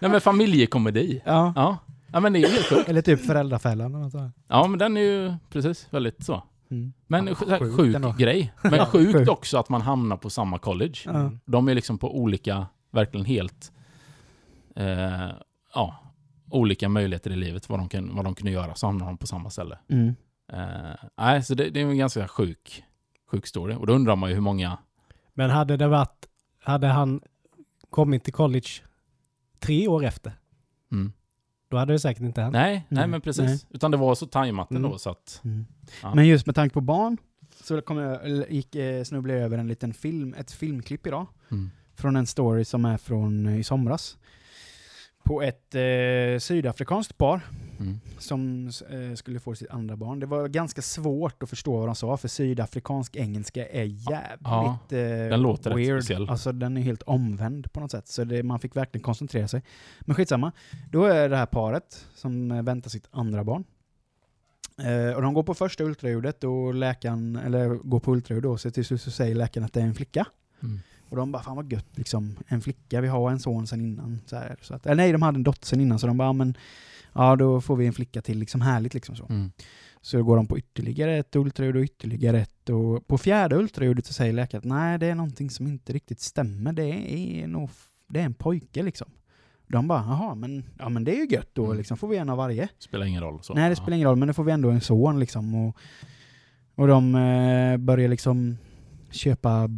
nej, men familjekomedi. Ja. Ja. ja, men det är ju helt sjukt. Eller typ Föräldrafällan. Ja, men den är ju precis väldigt så. Mm. Men Ja, sjuk ändå. grej. Men Ja, sjukt sjukt. också att man hamnar på samma college. Ja. De är liksom på olika, verkligen helt, eh, ja, olika möjligheter i livet. Vad de, kan, vad de kunde göra, så hamnar de på samma ställe. Mm. Eh, nej, så det, det är en ganska sjuk, sjuk story. Och då undrar man ju hur många, Men hade det varit, hade han kommit till college tre år efter, mm. Då hade det säkert inte hänt. nej, nej Nej, men precis. nej. Utan det var så tajmat ändå Mm. så att, Mm. Ja. Men just med tanke på barn så kom jag, gick, eh, snubblade jag över en liten film, ett filmklipp idag. mm. Från en story som är från eh, i somras. På ett eh, sydafrikanskt par Mm. som eh, skulle få sitt andra barn. Det var ganska svårt att förstå vad de sa, för sydafrikansk engelska är jävligt Ja, eh, den låter rätt weird. speciell. Alltså den är helt omvänd på något sätt, så det, man fick verkligen koncentrera sig. Men skitsamma. Då är det här paret som eh, väntar sitt andra barn. Eh, och de går på första ultraljudet och läkaren, eller går på ultraljud så till slut så säger läkaren att det är en flicka. Mm. Och de bara, fan vad gött liksom, en flicka, vi har en son sen innan. Så här, så att, eller nej, de hade en dotter sen innan, så de bara, "Ja, men ja då får vi en flicka till, liksom härligt liksom så. Mm. Så går de på ytterligare ett ultraljud och ytterligare ett och på fjärde ultraljudet så säger läkaren att nej, det är någonting som inte riktigt stämmer, det är nog, det är en pojke liksom. De bara, jaha, men, ja, men det är ju gött då, Mm. liksom får vi en av varje. Spelar ingen roll. Så. Nej, det spelar ingen roll, men då får vi ändå en son liksom. Och, och de eh, börjar liksom köpa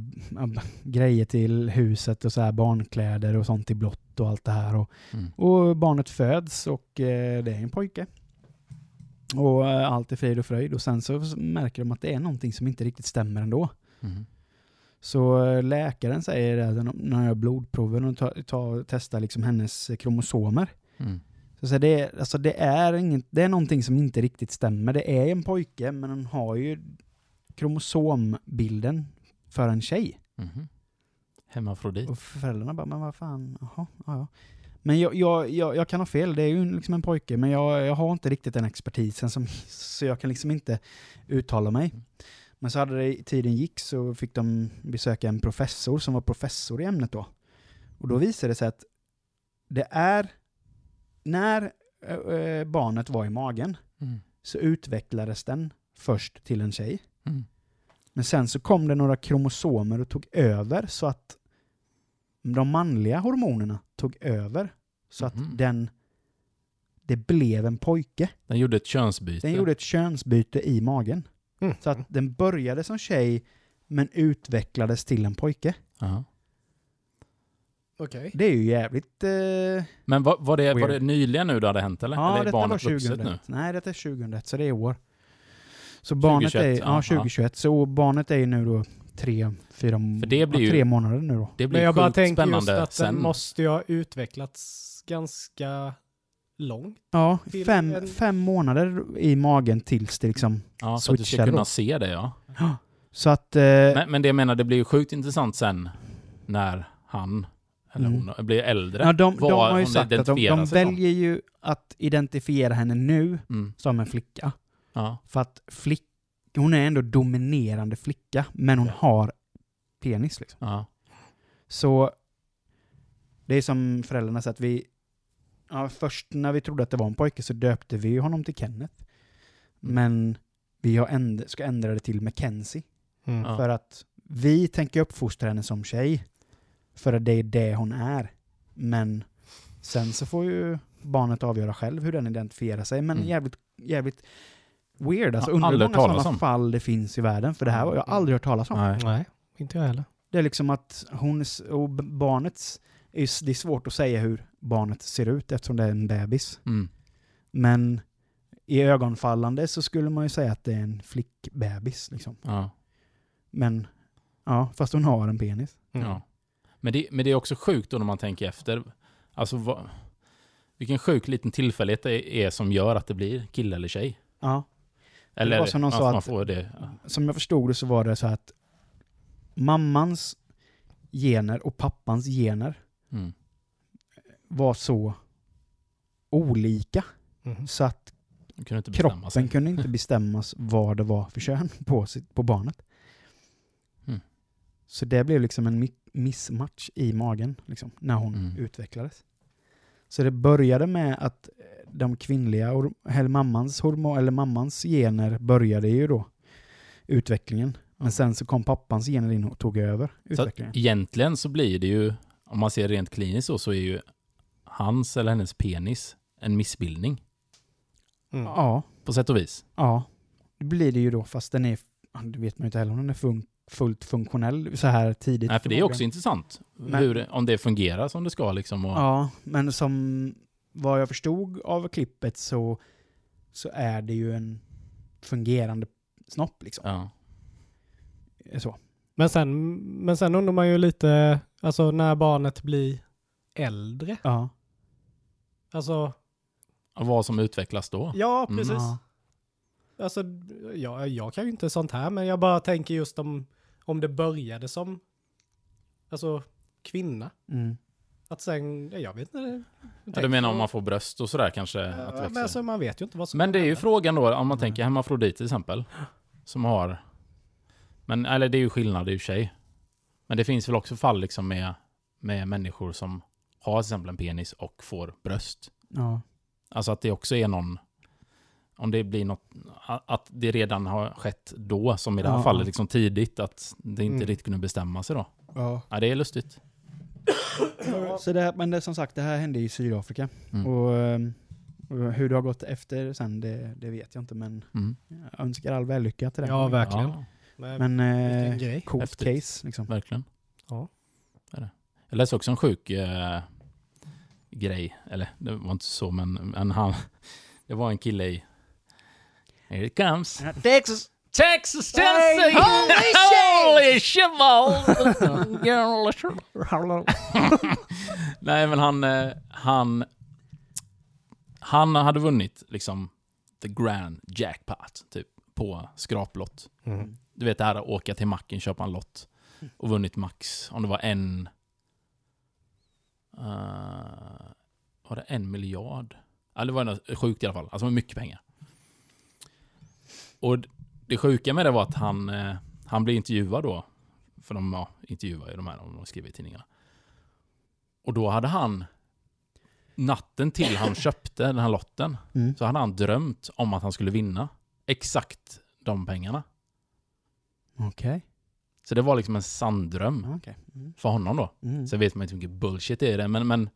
grejer till huset och så här barnkläder och sånt i blått och allt det här. Och, Mm. och barnet föds och eh, det är en pojke. Och eh, allt är frid och fröjd. Och sen så märker de att det är någonting som inte riktigt stämmer ändå. Mm. Så eh, läkaren säger det när jag gör blodproven och tar, tar, testar liksom hennes kromosomer. Mm. Så, så det, alltså det, är inget, det är någonting som inte riktigt stämmer. Det är en pojke, men den har ju kromosombilden för en tjej. Mhm. Hemmafrodit. Och föräldrarna bara, men vad fan, jaha, ja. Men jag, jag, jag, jag kan ha fel, det är ju liksom en pojke, men jag, jag har inte riktigt den expertisen, som, så jag kan liksom inte uttala mig. Men så hade det, tiden gick så fick de besöka en professor som var professor i ämnet då. Och då visade det sig att det är, när eh, eh, barnet var i magen, Mm. så utvecklades den först till en tjej. Mm. Men sen så kom det några kromosomer och tog över så att de manliga hormonerna tog över. Så Mhm. att den det blev en pojke. Den gjorde ett könsbyte. Den gjorde ett könsbyte i magen. Mm. Så att den började som tjej, men utvecklades till en pojke. Jaha. Okej. Det är ju jävligt... Eh... Men var, var, det, var det nyligen nu det hade hänt eller? Ja, eller är detta var barnet vuxet 2001. nu? Nej, detta är 2001, så det är i år. Så barnet 2021, är... Ja, ja, 2021. Så barnet är ju nu då tre, fyra... För det blir ja, ju- tre månader nu då. Det blir Men jag bara tänker just att sen. den måste ju ha utvecklats ganska långt. Ja, fem, en- fem månader i magen tills det liksom... ja, så att du ska kunna då. se det ja. Så att... Eh, Men, men det jag menar, det blir ju sjukt intressant sen när han, eller Mm. hon, blir äldre. ja, de, de har ju sagt att de, de väljer ju att identifiera henne nu Mm. som en flicka. Ja. För att flick, hon är ändå dominerande flicka, men hon har penis liksom. Ja. Så det är som föräldrarna sa att vi, ja, först när vi trodde att det var en pojke så döpte vi honom till Kenneth. Mm. Men vi har änd- ska ändra det till Mackenzie. Mm. Ja. För att vi tänker uppfostra henne som tjej. För att det är det hon är. Men sen så får ju barnet avgöra själv hur den identifierar sig. Men Mm. jävligt, jävligt weird. Alltså undrar hur många sådana om. fall det finns i världen. För det här har jag aldrig hört talas om. Nej. Nej, inte jag heller. Det är liksom att hon och barnets, det är svårt att säga hur barnet ser ut eftersom det är en bebis. Mm. Men i ögonfallande så skulle man ju säga att det är en flickbebis. Liksom. Ja. Men ja, fast hon har en penis. Mm. Ja. Men, det, men det är också sjukt då när man tänker efter. Alltså vad, vilken sjuk liten tillfällighet det är som gör att det blir kille eller tjej. Ja. Eller var som någon att sa man att- får det. ja. Som jag förstod det så var det så att mammans gener och pappans gener Mm. var så olika Mhm. så att Man kunde kroppen sig. kunde inte bestämmas vad det var för kön på, sitt, på barnet. Mm. Så det blev liksom en mi- missmatch i magen liksom, när hon Mm. utvecklades. Så det började med att de kvinnliga, eller mammans, hormon, eller mammans gener började ju då utvecklingen. Men sen så kom pappans gener in och tog över Så utvecklingen. egentligen så blir det ju, om man ser rent kliniskt så, så är ju hans eller hennes penis en missbildning. Mm. Ja, På sätt och vis. ja. Det blir det ju då, fast den är, det vet man ju inte heller om den är fun- fullt funktionell så här tidigt. Nej, för det är också intressant. Men- Hur, om det fungerar som det ska liksom. Och, Ja, men som vad jag förstod av klippet så, så är det ju en fungerande snopp liksom. ja. Så. Men, sen, men sen undrar man ju lite, alltså när barnet blir äldre. Ja. Alltså, Och vad som utvecklas då. ja Mm. precis. Ja. Alltså, ja, jag kan ju inte sånt här, men jag bara tänker just om, om det började som alltså, kvinna. Mm. Att sen, ja, jag vet inte. Ja, du menar om man får bröst och sådär kanske? Ja, att men alltså, man vet ju inte vad som Men det är ju frågan då, om man Nej. tänker hemmafrodit till exempel. Som har... Men, eller det är ju skillnad i och för sig. Men det finns väl också fall liksom med, med människor som har till exempel en penis och får bröst. Ja. Alltså att det också är någon... Om det blir något... Att det redan har skett då, som i det här Ja. fallet, liksom tidigt. Att det inte Mm. riktigt kunde bestämma sig då. Ja. Ja, det är lustigt. Så det, här- men det, som sagt, det här hände i Sydafrika. Mm. Och, ehm, och hur det har gått efter sen, det, det vet jag inte. Men Mm. jag önskar all vällycka till det. Ja, verkligen. Ja, Men, Men eh, grej. coolt Häftigt. case liksom. verkligen. Ja. Det är det. Jag läste också en sjuk eh, grej. Eller det var inte så, men, men han... Det var en kille i... Here it comes. Texas! Texas, Tennessee! Holy shit! Nej, men han, eh, han... Han hade vunnit liksom the grand jackpot, typ, på skraplott. Mm. Du vet det här att åka till macken, köpa en lott och vunnit max, om det var en... Uh, var det en miljard? Ja, det var något sjukt i alla fall. Alltså mycket pengar. Och det sjuka med det var att han, eh, han blev intervjuad då. För de ja, intervjuar ju de här, de skriver i tidningarna. Och då hade han, natten till han köpte den här lotten, Mm. så hade han drömt om att han skulle vinna exakt de pengarna. Okej. Så det var liksom en sann dröm Okej. Mm. för honom då. Mm. Sen vet man inte hur mycket bullshit det är det, men, men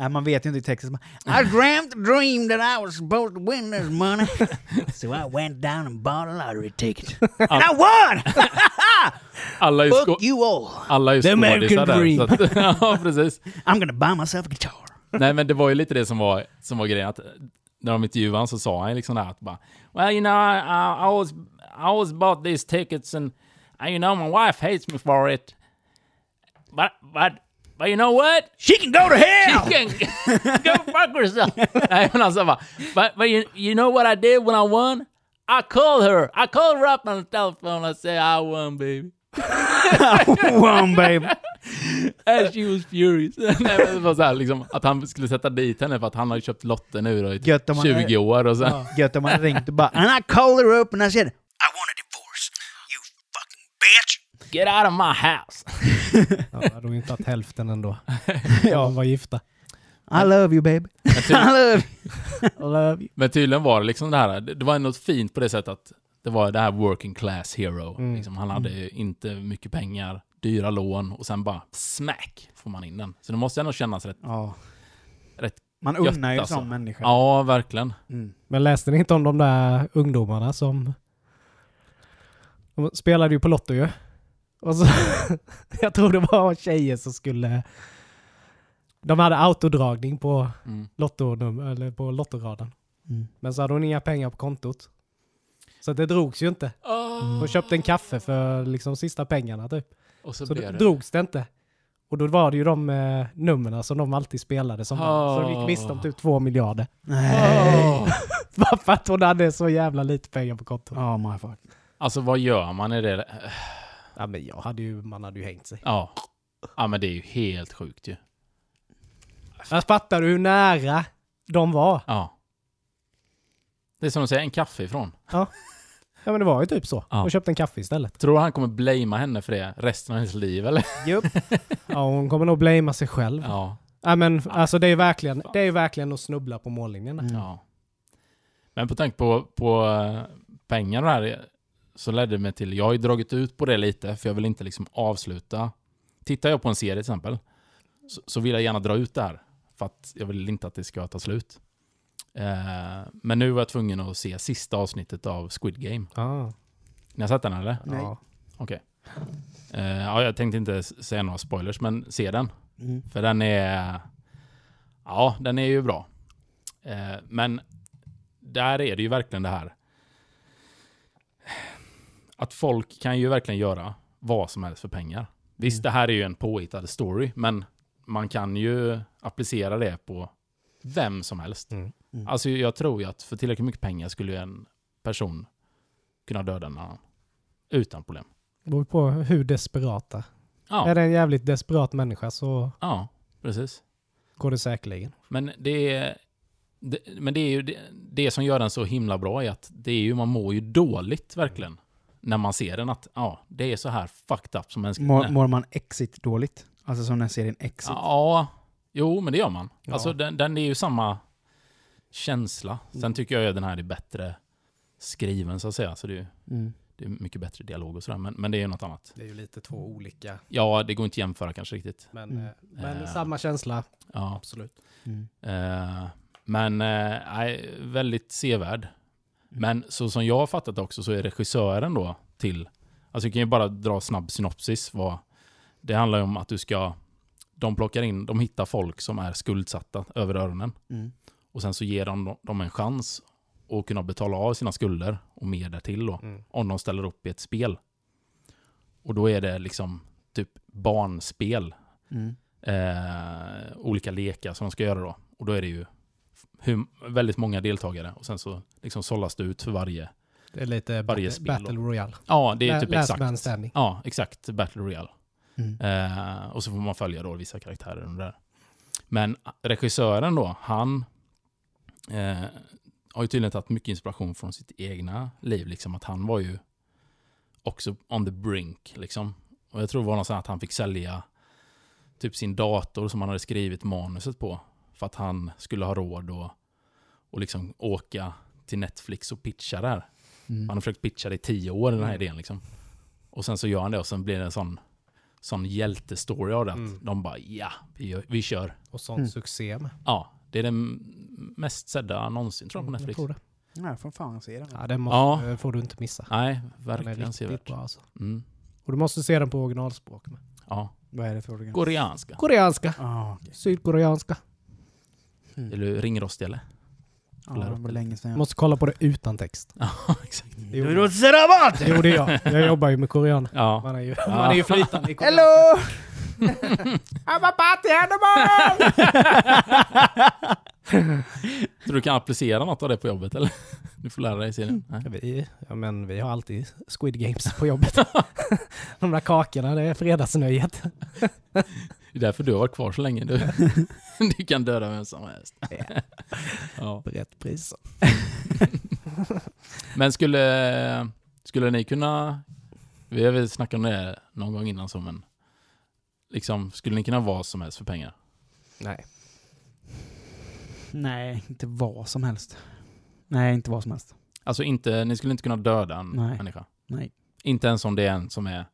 Nej, man vet ju inte i texten. I dreamt a dream that I was supposed to win this money. so I went down and bought a lottery ticket. and I won! Alla är Fuck you all! alla är The American dream. Att, ja, precis. I'm gonna buy myself a guitar. Nej, men det var ju lite det som var, som var grejen. Att när de intervjuade honom så sa han liksom det här att bara Well, you know, I, I, was, I always bought these tickets and, uh, you know, my wife hates me for it. But, but, but you know what? She can go to hell! She can go fuck herself. Nej, men alltså bara, but, but you, you know what I did when I won? I called her. I called her up on the telephone. I said, I won, baby. One baby. And she was furious. Nej, men det var så här, liksom, att han skulle sätta dit henne för att han har köpt lotter nu då, i man- 20 år och sen... Gött om ringt och bara And I called her up and I said I want a divorce. You fucking bitch! Get out of my house! Ja, de hade ju inte haft hälften ändå. ja. De var gifta. I love you baby. Men, I love you. Love you. men tydligen var det liksom det här, det var något fint på det sättet att det var det här working class hero. Mm. Liksom, han hade ju inte mycket pengar, dyra lån och sen bara smack får man in den. Så det måste ändå kännas rätt... Ja. Rätt Man gött, unnar ju alltså. sån människa. Ja, verkligen. Mm. Men läste ni inte om de där ungdomarna som... De spelade ju på Lotto ju. Och så... jag tror det var tjejer som skulle... De hade autodragning på, Mm. lottonum, eller på lottoraden. Mm. Men så hade hon inga pengar på kontot. Så det drogs ju inte. Hon köpte en kaffe för liksom sista pengarna typ. Och så, Så det det... drogs det inte. Och då var det ju de eh, nummerna som de alltid spelade som vann. Så de gick miste om typ två miljarder. Nej. Åh. Bara för att hon hade så jävla lite pengar på kontot. Oh my fuck. Alltså vad gör man i det? Ja men jag hade ju, man hade ju hängt sig. Ja. Ja men det är ju helt sjukt ju. Jag fattar du hur nära de var? Ja. Det är som att säga en kaffe ifrån. Ja men det var ju typ så. Ja. Hon köpte en kaffe istället. Tror du han kommer blamea henne för det resten av hennes liv eller? Jupp. Ja hon kommer nog blamea sig själv. Ja, Ja. men alltså det är verkligen, det är ju verkligen att snubbla på mållinjen. Mm. Ja. Men på tanke på, på eh, pengar och det här så ledde det mig till, jag har ju dragit ut på det lite för jag vill inte liksom avsluta. Tittar jag på en serie till exempel så, så vill jag gärna dra ut det här för att jag vill inte att det ska ta slut. Eh, men nu var jag tvungen att se sista avsnittet av Squid Game. Ah, Ni har sett den eller? Nej. ja. Okej. Eh, ja, jag tänkte inte säga några spoilers, men se den. Mm. För den är... Ja, den är ju bra. Eh, men där är det ju verkligen det här. Att folk kan ju verkligen göra vad som helst för pengar. Visst, Mm. det här är ju en påhittad story, men man kan ju applicera det på vem som helst. Mm. Mm. Alltså jag tror ju att för tillräckligt mycket pengar skulle en person kunna döda en annan. Utan problem. Det beror på hur desperata. Ja, Är det en jävligt desperat människa så ja precis. går det säkerligen. Men det är, det, men det är ju det, det som gör den så himla bra är att det är ju, man mår ju dåligt verkligen. När man ser den att, ja, det är så här fucked up som mänskligt. Mår, mår man exit dåligt? Alltså som den serien Exit. Ja, jo men det gör man. Ja. Alltså den, den är ju samma känsla. Sen tycker jag att den här är bättre skriven så att säga. Så det är, ju- Mm. det är mycket bättre dialog och sådär. Men, men det är ju något annat. Det är ju lite två olika. Ja, det går inte att jämföra kanske riktigt. Men, Mm. eh, men Eh. samma känsla, Ja. absolut. Mm. Eh, men eh, väldigt sevärd. Men så som jag har fattat det också så är regissören då till, alltså vi kan ju bara dra snabb synopsis. Vad, det handlar ju om att du ska, de plockar in, de hittar folk som är skuldsatta över öronen. Mm. Och sen så ger de dem en chans att kunna betala av sina skulder och mer därtill då. Mm. Om de ställer upp i ett spel. Och då är det liksom typ barnspel Mm. eh, olika lekar som de ska göra då. Och då är det ju hur, väldigt många deltagare och sen så liksom sållas det ut för varje. Det är lite Varje battle, battle royale. Ja, det är La- typ Last man exakt. standing. Ja, exakt. Battle Royale. Mm. Eh, och så får man följa då vissa karaktärer under där. Men regissören då, han eh, har ju tydligen tagit mycket inspiration från sitt egna liv. Liksom att han var ju också on the brink. Liksom. Och jag tror det var något sånt att han fick sälja typ sin dator som han hade skrivit manuset på. För att han skulle ha råd att och liksom åka till Netflix och pitcha där. Mm. Han har försökt pitcha det i tio år, den här Mm. idén liksom. Och sen så gör han det och sen blir det en sån sån hjältestory av det. att Mm. De bara ja, vi, gör, vi kör. Och sånt Mm. succé med. Ja, det är den mest sedda någonsin tror jag på Mm, Netflix. tror det. Nej, får fan se den. Ja, den måste, Ja. får du inte missa. Nej, verkligen sevärt. bra alltså. Mm. Och du måste se den på originalspråk med. Ja, Vad är det för organ? koreanska. Koreanska. Ah, okej. Sydkoreanska. Är du ringrostig eller? Ja, det var länge sedan. jag- Måste kolla på det utan text. Ja, exakt. Det gjorde, det gjorde jag. Jag jobbar ju med korean. Ja. Man är ju, man är ju flytande i korean. Hello! Så du kan applicera något av det på jobbet eller? Du får lära dig. Nej. Vi, ja, men vi har alltid Squid Games på jobbet. De där kakorna, det är fredagsnöjet. Det är därför du har varit kvar så länge. Du, du kan döda vem som helst. Ja. Rätt pris. Men skulle, skulle ni kunna, vi har väl snackat om det någon gång innan så men, liksom, skulle ni kunna vara som helst för pengar? Nej. Nej, inte vad som helst. Nej, inte vad som helst. Alltså inte, ni skulle inte kunna döda en Nej. människa? Nej. Inte ens om det är en som är,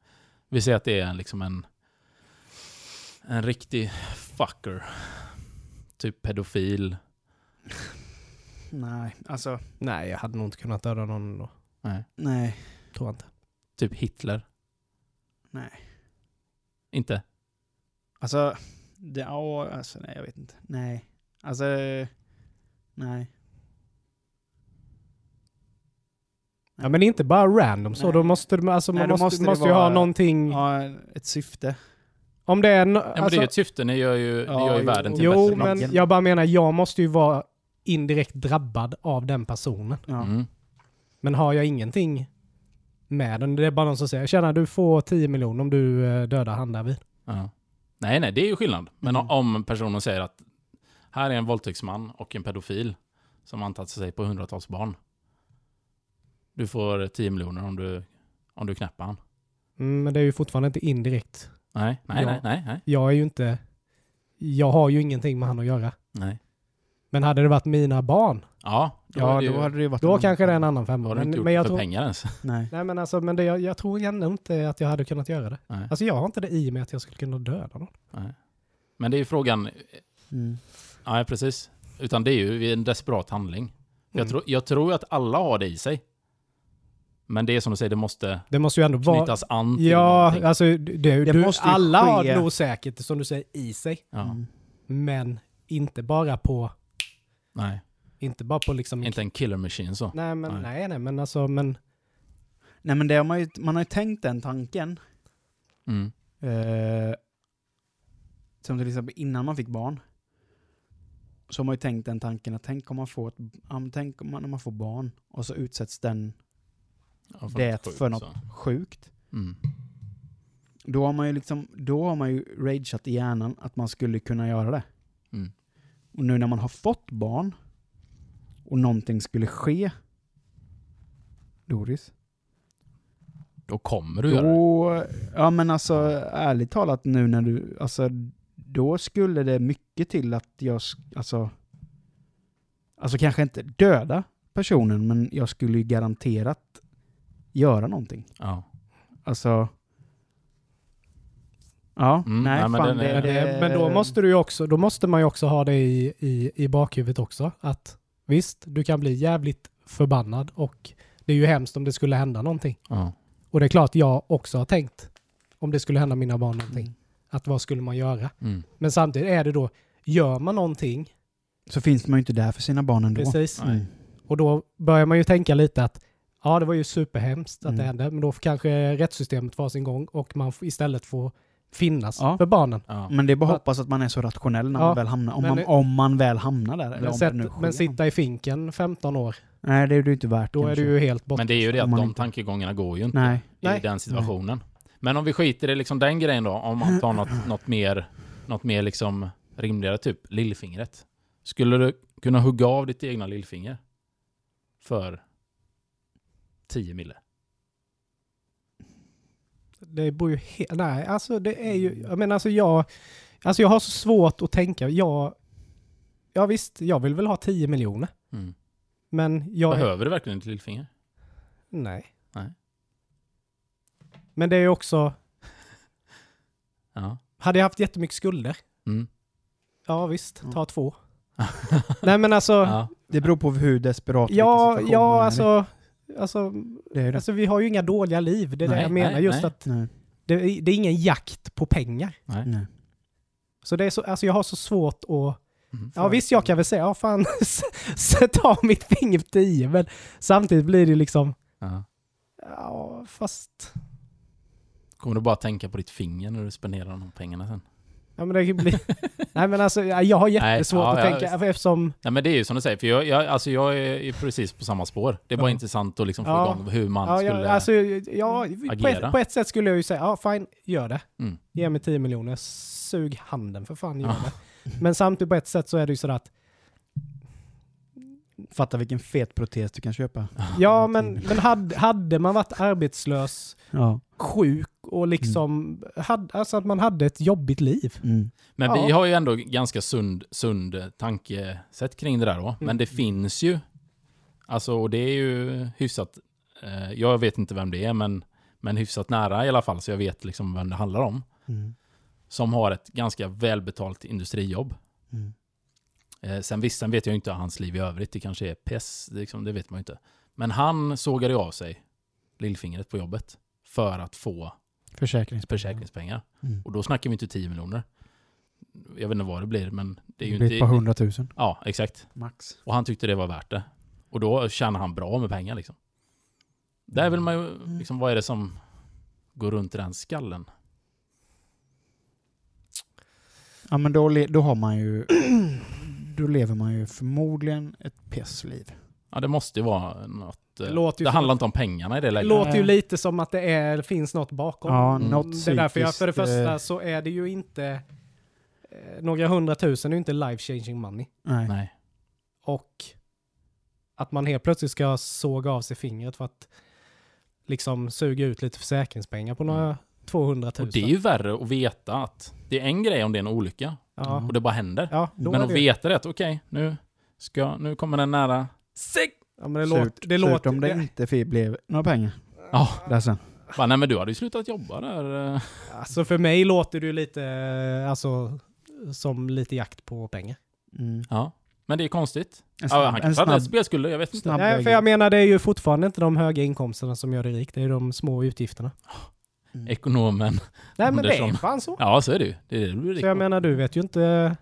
vi säger att det är en, liksom en, en riktig fucker. Typ pedofil. Nej, alltså. Nej, jag hade nog inte kunnat döda någon då. Nej. Nej. Tror jag inte. Typ Hitler. Nej. Inte? Alltså, det, ja, alltså nej, jag vet inte. Nej. Alltså, nej. Ja, men inte bara random så. Nej. Då måste, du- alltså, Nej, man då måste, måste måste, ju ha någonting. Ja, ett syfte. Om det är... No, Ja, men det är ju ett syfte, ni gör ju, ni Ja, gör ju jo. världen till jo, bättre men plats. jag bara menar, jag måste ju vara indirekt drabbad av den personen. Ja. Mm. Men har jag ingenting med den, det är bara någon som säger tjena du får 10 miljoner om du eh, dödar han där vid. Ja. Nej, nej, det är ju skillnad. Men Mm. om personen säger att här är en våldtäktsman och en pedofil som antagit sig på hundratals barn. Du får 10 miljoner om du, om du knäpper han. Mm, men det är ju fortfarande inte indirekt. Nej, nej, Ja. nej, nej, nej, Jag är ju inte... Jag har ju ingenting med han att göra. nej. Men hade det varit mina barn, Ja, då, Ja, är det ju, då hade det varit då en kanske det är en annan femma. då har du Men, inte gjort men jag för tror, pengar ens. Nej. nej, men alltså, men det, jag, jag tror ändå inte att jag hade kunnat göra det. Nej, Alltså jag har inte det i mig att jag skulle kunna döda någon. nej. Men det är ju frågan, Mm. ja precis. Utan det är ju en desperat handling. Jag, Mm. tror, jag tror att alla har det i sig. Men det är som du säger, det måste Det måste ju ändå vara... knytas an till Ja, någonting. alltså det, Det du, måste ju alla har ske- nog säkert, som du säger, i sig. Ja, Mm. Men inte bara på, nej. inte bara på liksom... Inte en killer machine så. Nej, men Nej. nej, nej, men alltså, men... Nej men det har man, ju, man har ju tänkt den tanken. Mm. Eh, som till exempel innan man fick barn. Så har man ju tänkt den tanken att tänk om man får, ett, tänk om man, när man får barn och så utsätts den Ja, det sjukt, för något så. sjukt. Mm. Då har man ju liksom, då har man ju rageat i hjärnan att man skulle kunna göra det. Mm. Och nu när man har fått barn och någonting skulle ske, Doris, Då kommer du göra det. då, ja men alltså ärligt talat nu när du, alltså då skulle det mycket till att jag, alltså, alltså kanske inte döda personen, men jag skulle ju garanterat göra någonting. Ja. Alltså, ja, Mm, nej, nej, men fan den det, är- Men, det, men då måste du ju också, då måste man ju också ha det i, i, i bakhuvudet också. Att visst, du kan bli jävligt förbannad och det är ju hemskt om det skulle hända någonting. Ja. Och det är klart jag också har tänkt om det skulle hända mina barn någonting. Mm. Att vad skulle man göra? Mm. Men samtidigt är det då, gör man någonting, Så finns man ju inte där för sina barn ändå. precis. Mm. och då börjar man ju tänka lite att ja, det var ju superhemskt att det Mm. hände, men då får kanske rättssystemet få sin gång och man istället får finnas Ja. för barnen. Ja. Men det är bara att hoppas att man är så rationell när Ja, man väl hamnar, om, man, det- om man väl hamnar där. Eller Men, om sätt, det men sitta i finken 15 år, Nej, det är det ju inte värt då är kanske. du ju helt borta. Men det är ju det att man de inte- tankegångarna går ju inte Nej. i Nej. den situationen. Men om vi skiter i liksom den grejen då, om man tar något, något mer, något mer liksom rimligare, typ lillfingret. Skulle du kunna hugga av ditt egna lillfinger för 10 mille? Det beror ju he- Nej, alltså det är ju... Jag menar alltså jag... Alltså jag har så svårt att tänka. Jag... Ja visst, jag vill väl ha 10 miljoner. Mm. Men jag... är- Behöver du verkligen ditt lillfinger? Nej. Nej. Men det är ju också... Ja. Hade jag haft jättemycket skulder? Mm. Ja visst, Mm. ta två. Nej men alltså, ja, Ja. Det beror på hur desperat ja, i. alltså, alltså, Det är ju det. alltså vi har ju inga dåliga liv. Det är det Nej, jag menar. nej, just nej. att Nej. det, är- det är ingen jakt på pengar. Så det är så, alltså jag har så svårt att Mm. Ja visst, jag kan väl säga, ja fan, sätt av mitt finger på tio, men samtidigt blir det liksom, Ja. ja fast, Kommer du bara tänka på ditt finger när du spenderar de pengarna sen? Ja men det kan bli, nej men alltså ja, jag har jättesvårt ja, att ja, tänka, visst. eftersom, Nej men det är ju som du säger, för jag, jag, alltså jag är ju precis på samma spår. Det är bara Ja. intressant att liksom få Ja. igång hur man ja, skulle... alltså, ja, på, agera. ett, på ett sätt skulle jag ju säga, ja fine, gör det. Mm. Ge mig 10 miljoner, sug handen för fan, gör Ja. det. Men samtidigt på ett sätt så är det ju sådär att, Fatta vilken fet protes du kan köpa. ja men, men hade, hade man varit arbetslös, Ja. sjuk och liksom, hade, alltså att man hade ett jobbigt liv. Mm. Men Ja. vi har ju ändå ganska sund, sund tankesätt kring det där då. Men Mm. det finns ju, alltså och det är ju hyfsat, eh, jag vet inte vem det är men, men hyfsat nära i alla fall så jag vet liksom vem det handlar om. Mm. Som har ett ganska välbetalt industrijobb. Mm. Eh, sen visst, sen vet jag ju inte hans liv i övrigt. Det kanske är pess, det, liksom, det vet man ju inte. Men han sågade ju av sig lillfingret på jobbet för att få Försäkringspengar. försäkringspengar. Mm. Och då snackar vi inte 10 miljoner. Jag vet inte vad det blir, men det är ju Det blir inte... ett par hundratusen. Ja, exakt. Max. Och han tyckte det var värt det. Och då tjänar han bra med pengar liksom. Där vill man ju, liksom, vad är det som går runt i den skallen? Ja men då, då har man ju... då lever man ju förmodligen ett pessliv. Ja, det måste ju vara något... eh, Det låter det handlar att- inte om pengarna i det Det läget. låter ju lite som att det är, finns något bakom. Ja, Mm. något det är därför jag, för det psykiskt, första eh, så är det ju inte eh, några hundratusen är ju inte life changing money. Nej. Nej. Och att man helt plötsligt ska såga av sig fingret för att liksom suga ut lite försäkringspengar på några 200 000. Och det är ju värre att veta att det är en grej om det är en olycka ja. och det bara händer. Ja, Men att det, veta det att okej, nu, ska, nu kommer den nära... Sick! Ja, men det, Surt, låter, det surt låter... om det inte fi- blev några pengar Ja, där sen. bara, nej men du hade ju slutat jobba där. eh. Alltså för mig låter det ju lite, eh, alltså, som lite jakt på pengar. Mm. Ja, men det är konstigt. En ja, han kanske hade snabb, spelskulder, jag vet inte. snabb Nej, för jag menar det är ju fortfarande inte de höga inkomsterna som gör dig rik, det är de små utgifterna. Mm. Ekonomen. Nej men det är Andersson. fan så. Ja, så är det ju. Det är det du blir rik Så jag på. menar, du vet ju inte...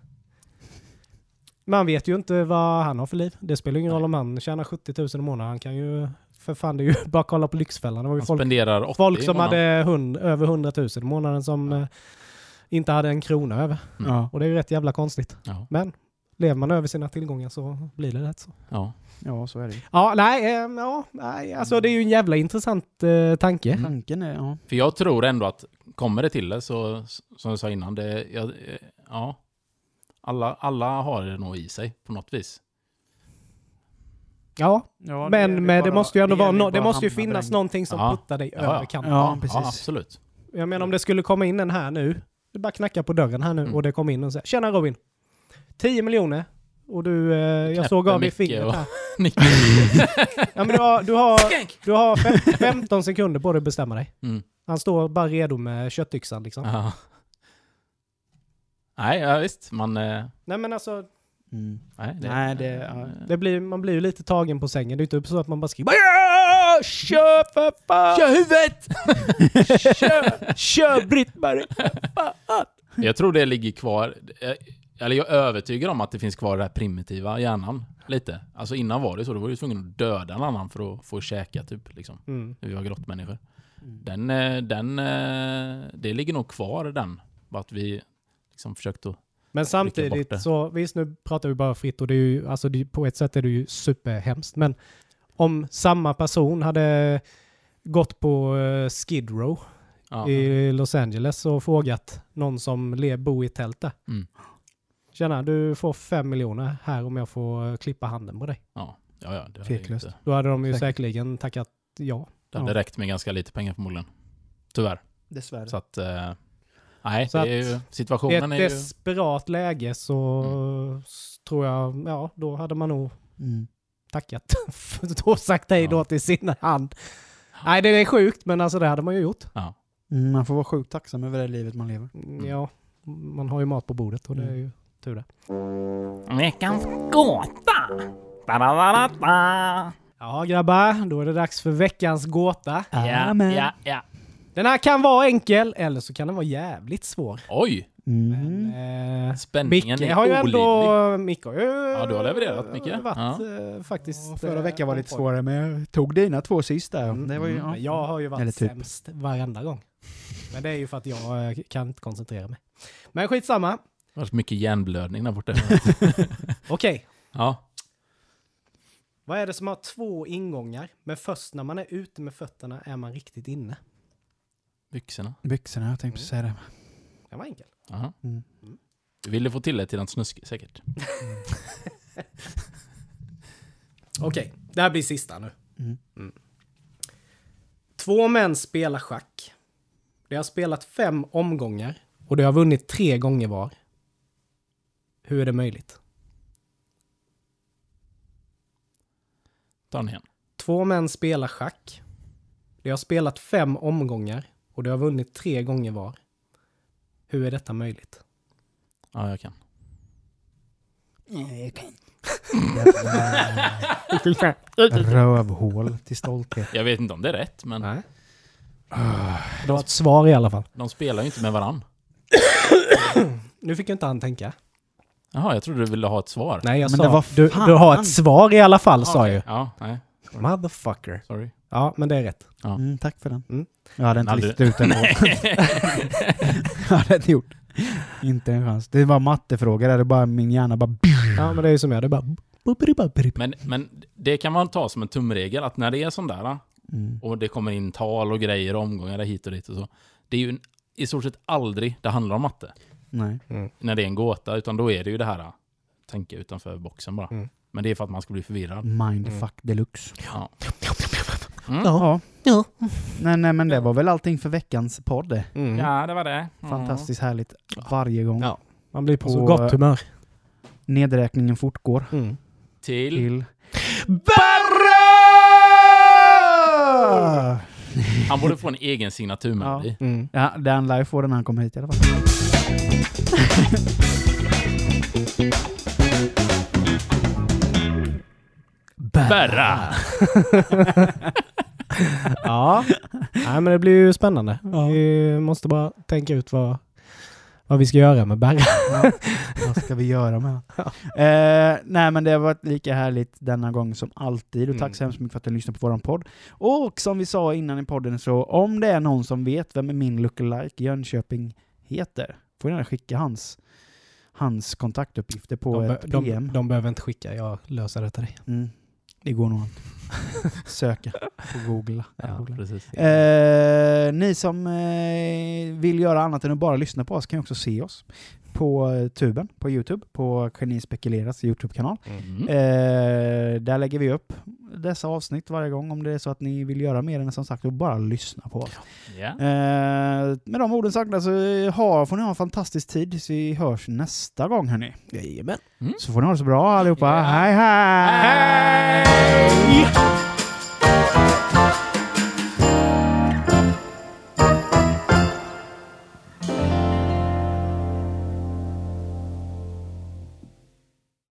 Man vet ju inte vad han har för liv. Det spelar ingen Nej. roll om han tjänar 70 000 i månaden. Han kan ju... För fan, det är ju bara kolla på Lyxfällan. Det var ju folk, spenderar 80 folk som hade hund, över 100 000 i månaden som eh, inte hade en krona över. Mm. Ja. Och det är ju rätt jävla konstigt. Ja, Men lever man över sina tillgångar så blir det rätt så. ja. ja, så är det ju. Ja, nej, eh, ja, nej, alltså det är ju en jävla intressant eh, tanke. Mm. Tanken är, ja. För jag tror ändå att kommer det till det så, som jag sa innan, det, eh, ja. Alla, alla har det nog i sig på något vis. Ja, ja men, men det måste ju ändå vara, no, det bara måste ju finnas den- någonting som Ja. puttar dig Ja, över kanten. Ja, precis. Ja, absolut. Jag menar om det skulle komma in en här nu, du bara knackar på dörren här nu Mm. och det kommer in och säger Tjena Robin! 10 miljoner och du, eh, jag Knäpper såg av dig fingret här. Ja, men du har, du har, du har fem, 15 sekunder på dig att bestämma dig. Mm. Han står bara redo med köttyxan liksom. Ja. Nej, ja, visst. Man... eh, Nej men alltså, Mm. Nej, det, Nej, det- ja. det blir, man blir ju lite tagen på sängen. Det är inte så att man bara skriker "Ja, Kör för fan! Kör huvudet! Kör, kör Britt-Marie! Jag tror det ligger kvar, eh, eller jag är övertygad om att det finns kvar den här primitiva hjärnan. Lite. Alltså innan var det så, då var du tvungen att döda en annan för att få käka typ. Liksom. Mm. När vi var grottmänniskor. Mm. Den, eh, den, eh, det ligger nog kvar den. Att vi liksom försökt att... Men samtidigt så, visst nu pratar vi bara fritt och det är ju, alltså det, på ett sätt är det ju superhemskt. Men om samma person hade gått på uh, Skid Row Ja, i Los Angeles och frågat någon som le, bor i tält där. Mm. Tjena, du får fem miljoner här om jag får eh, klippa handen på dig. ja, ja, ja, det Tveklöst. inte, Då hade de ju Säkert. säkerligen tackat ja. det hade Ja. räckt med ganska lite pengar förmodligen. Tyvärr. Dessvärre. Så att... Eh, nej, Så det är ju, I situationen ett är ju... desperat läge så s- tror jag, ja, då hade man nog Mm. tackat. då sagt hej då Ja. till sin hand. Nej, det är sjukt, men alltså det hade man ju gjort. Ja. Mm, man får vara sjukt tacksam över det livet man lever. Mm, Ja, man har ju mat på bordet och det är ju tur det. Veckans gåta! Ja grabbar, då är det dags för veckans gåta. Ja, ja, ja. Den här kan vara enkel eller så kan den vara jävligt svår. Oj! Mm. Men, eh, Spänningen Micke är har ju olidlig. ändå... Micke har ju... Ja, du har levererat, Micke. Varit Ja. eh, faktiskt... Förra eh, veckan var lite svårare, men jag tog dina två sist där. Mm, Det var ju, mm. ja. Men jag har ju Eller varit typ. sämst varenda gång. Men det är ju för att jag eh, kan inte koncentrera mig. Men skitsamma. Det har varit mycket hjärnblödning där borta. Okej, ja. vad är det som har två ingångar? Men först när man är ute med fötterna är man riktigt inne. Byxorna. Byxorna, jag tänkte säga det. Det var enkelt. Aha. Mm. Du ville få till det till något snuskigt säkert. Okej, det här blir sista nu. Mm. Två män spelar schack. De har spelat fem omgångar och de har vunnit tre gånger var. Hur är det möjligt? Ta den igen. Två män spelar schack. De har spelat fem omgångar och de har vunnit tre gånger var. Hur är detta möjligt? Ja, jag kan. Rövhål till stolthet. Jag vet inte om det är rätt, men Nej. Du har ett svar i alla fall. de spelar ju inte med varann. Nu fick jag inte han tänka. Jaha, jag trodde du ville ha ett svar. Nej, jag Men sa det var du, du har ett svar i alla fall, sa jag ju. Ja, nej. Motherfucker. Sorry. Ja, men det är rätt. Ja. Mm, tack för den. Mm. Jag hade inte Hade- listat ut den. jag hade inte gjort. Inte en chans. Det var mattefrågor där det bara min hjärna bara... Ja, men det är ju som jag. Det är bara... Men, men det kan man ta som en tumregel, att när det är sån där, Mm. och det kommer in tal och grejer och omgångar hit och dit och så. Det är ju i stort sett aldrig det handlar om matte. Nej. När det är en gåta, utan då är det ju det här, tänka utanför boxen bara. Mm. Men det är för att man ska bli förvirrad. Mindfuck deluxe. Ja. Mm. Ja. Ja. Nej, nej, men det var väl allting för veckans podd. det. Mm. ja, det var det. Fantastiskt härligt varje gång. Ja. Man blir på så Och, gott humör. Nedräkningen fortgår Mm. Till... till... Han borde få en egen signaturmelodi. Mm. Ja, den lär ju få den när han kommer hit i alla fall. Berra! Ja, Nej, men det blir ju spännande. Ja. Vi måste bara tänka ut vad, vad vi ska göra med Berra. Vad ska vi göra med honom? eh, Nej men det har varit lika härligt denna gång som alltid och tack Mm. så hemskt mycket för att du lyssnade på våran podd. Och som vi sa innan i podden så om det är någon som vet vem min lookalike Jönköping heter får gärna skicka hans, hans kontaktuppgifter på De, ett de, PM. de behöver inte skicka, jag löser det till dig. Mm. Det går nog inte. Söka på Google. Ja, Googla. precis. Eh, ni som eh, vill göra annat än att bara lyssna på oss kan också se oss på eh, tuben, på Youtube, på Geni Spekuleras Youtube-kanal. Mm. Eh, där lägger vi upp dessa avsnitt varje gång om det är så att ni vill göra mer än som sagt att bara lyssna på oss. Ja. Eh, med de orden sagda så ha, får ni ha en fantastisk tid tills vi hörs nästa gång hörni. Jajamän. Så får ni ha det så bra allihopa. Ja. hej! hej. Hej! Bye.